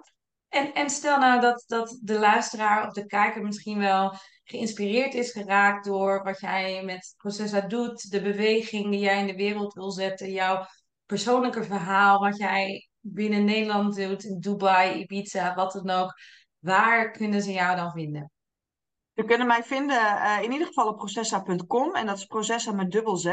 [SPEAKER 2] En, en stel nou dat, dat de luisteraar of de kijker misschien wel geïnspireerd is geraakt door wat jij met Processa doet, de beweging die jij in de wereld wil zetten, jouw persoonlijke verhaal, wat jij binnen Nederland doet, in Dubai, Ibiza, wat dan ook. Waar kunnen ze jou dan vinden?
[SPEAKER 1] Ze kunnen mij vinden uh, in ieder geval op processa.com en dat is processa met dubbel Z.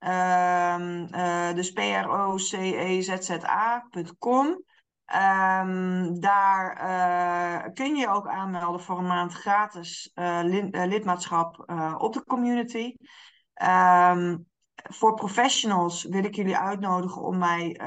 [SPEAKER 1] Uh, uh, dus P-R-O-C-E-Z-Z-A.com. Um, ehm, daar uh, kun je ook aanmelden voor een maand gratis lidmaatschap op de community. Um, voor professionals wil ik jullie uitnodigen om mij,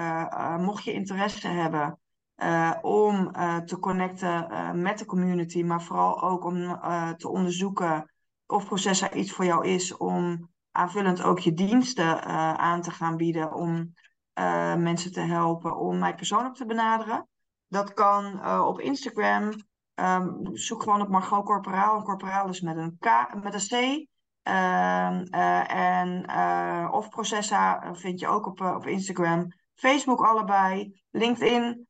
[SPEAKER 1] mocht je interesse hebben, uh, om te connecten met de community, maar vooral ook om te onderzoeken of Processa iets voor jou is om aanvullend ook je diensten aan te gaan bieden om mensen te helpen om mij persoonlijk te benaderen. Dat kan op Instagram. Um, zoek gewoon op Margot Corporaal. En Corporaal is met een K, met een C. Ehm, en, of Processa vind je ook op, op Instagram. Facebook allebei. LinkedIn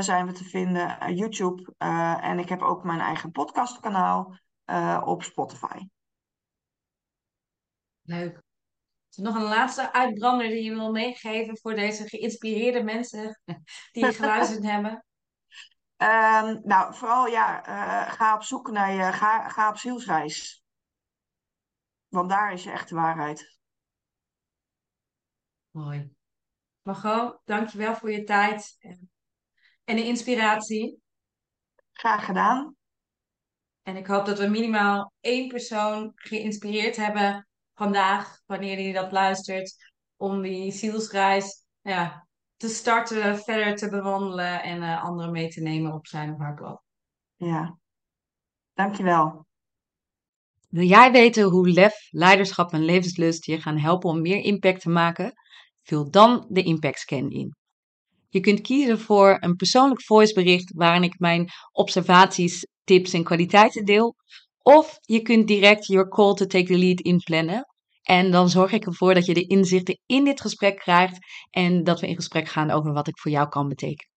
[SPEAKER 1] zijn we te vinden, YouTube. En ik heb ook mijn eigen podcastkanaal op Spotify.
[SPEAKER 2] Leuk. Is er nog een laatste uitbrander die je wil meegeven voor deze geïnspireerde mensen die geluisterd hebben?
[SPEAKER 1] Um, nou, vooral ja, ga op zoek naar je, ga, ga op zielsreis. Want daar is je echte waarheid.
[SPEAKER 2] Mooi. Margot, dankjewel voor je tijd en de inspiratie.
[SPEAKER 1] Graag gedaan.
[SPEAKER 2] En ik hoop dat we minimaal één persoon geïnspireerd hebben vandaag, wanneer hij dat luistert, om die zielsreis ja, te starten, verder te bewandelen en uh, anderen mee te nemen op zijn of haar pad.
[SPEAKER 1] Ja, dankjewel.
[SPEAKER 2] Wil jij weten hoe lef, leiderschap en levenslust je gaan helpen om meer impact te maken? Vul dan de Impact Scan in. Je kunt kiezen voor een persoonlijk voicebericht waarin ik mijn observaties, tips en kwaliteiten deel. Of je kunt direct your call to take the lead inplannen. En dan zorg ik ervoor dat je de inzichten in dit gesprek krijgt en dat we in gesprek gaan over wat ik voor jou kan betekenen.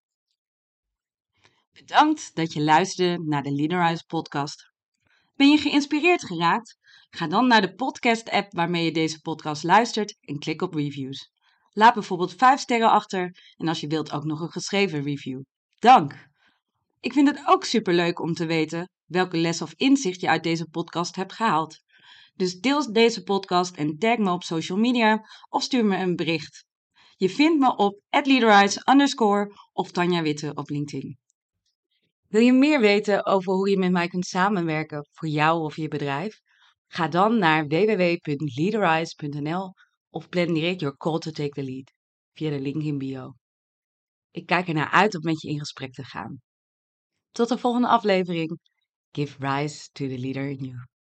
[SPEAKER 2] Bedankt dat je luisterde naar de Leaderize podcast. Ben je geïnspireerd geraakt? Ga dan naar de podcast app waarmee je deze podcast luistert en klik op reviews. Laat bijvoorbeeld 5 sterren achter en als je wilt ook nog een geschreven review. Dank! Ik vind het ook superleuk om te weten welke les of inzicht je uit deze podcast hebt gehaald. Dus deel deze podcast en tag me op social media of stuur me een bericht. Je vindt me op leaderize underscore of Tanja Witte op LinkedIn. Wil je meer weten over hoe je met mij kunt samenwerken voor jou of je bedrijf? Ga dan naar www.leaderize.nl of plan direct your call to take the lead via de link in bio. Ik kijk ernaar uit om met je in gesprek te gaan. Tot de volgende aflevering. Give rise to the leader in you.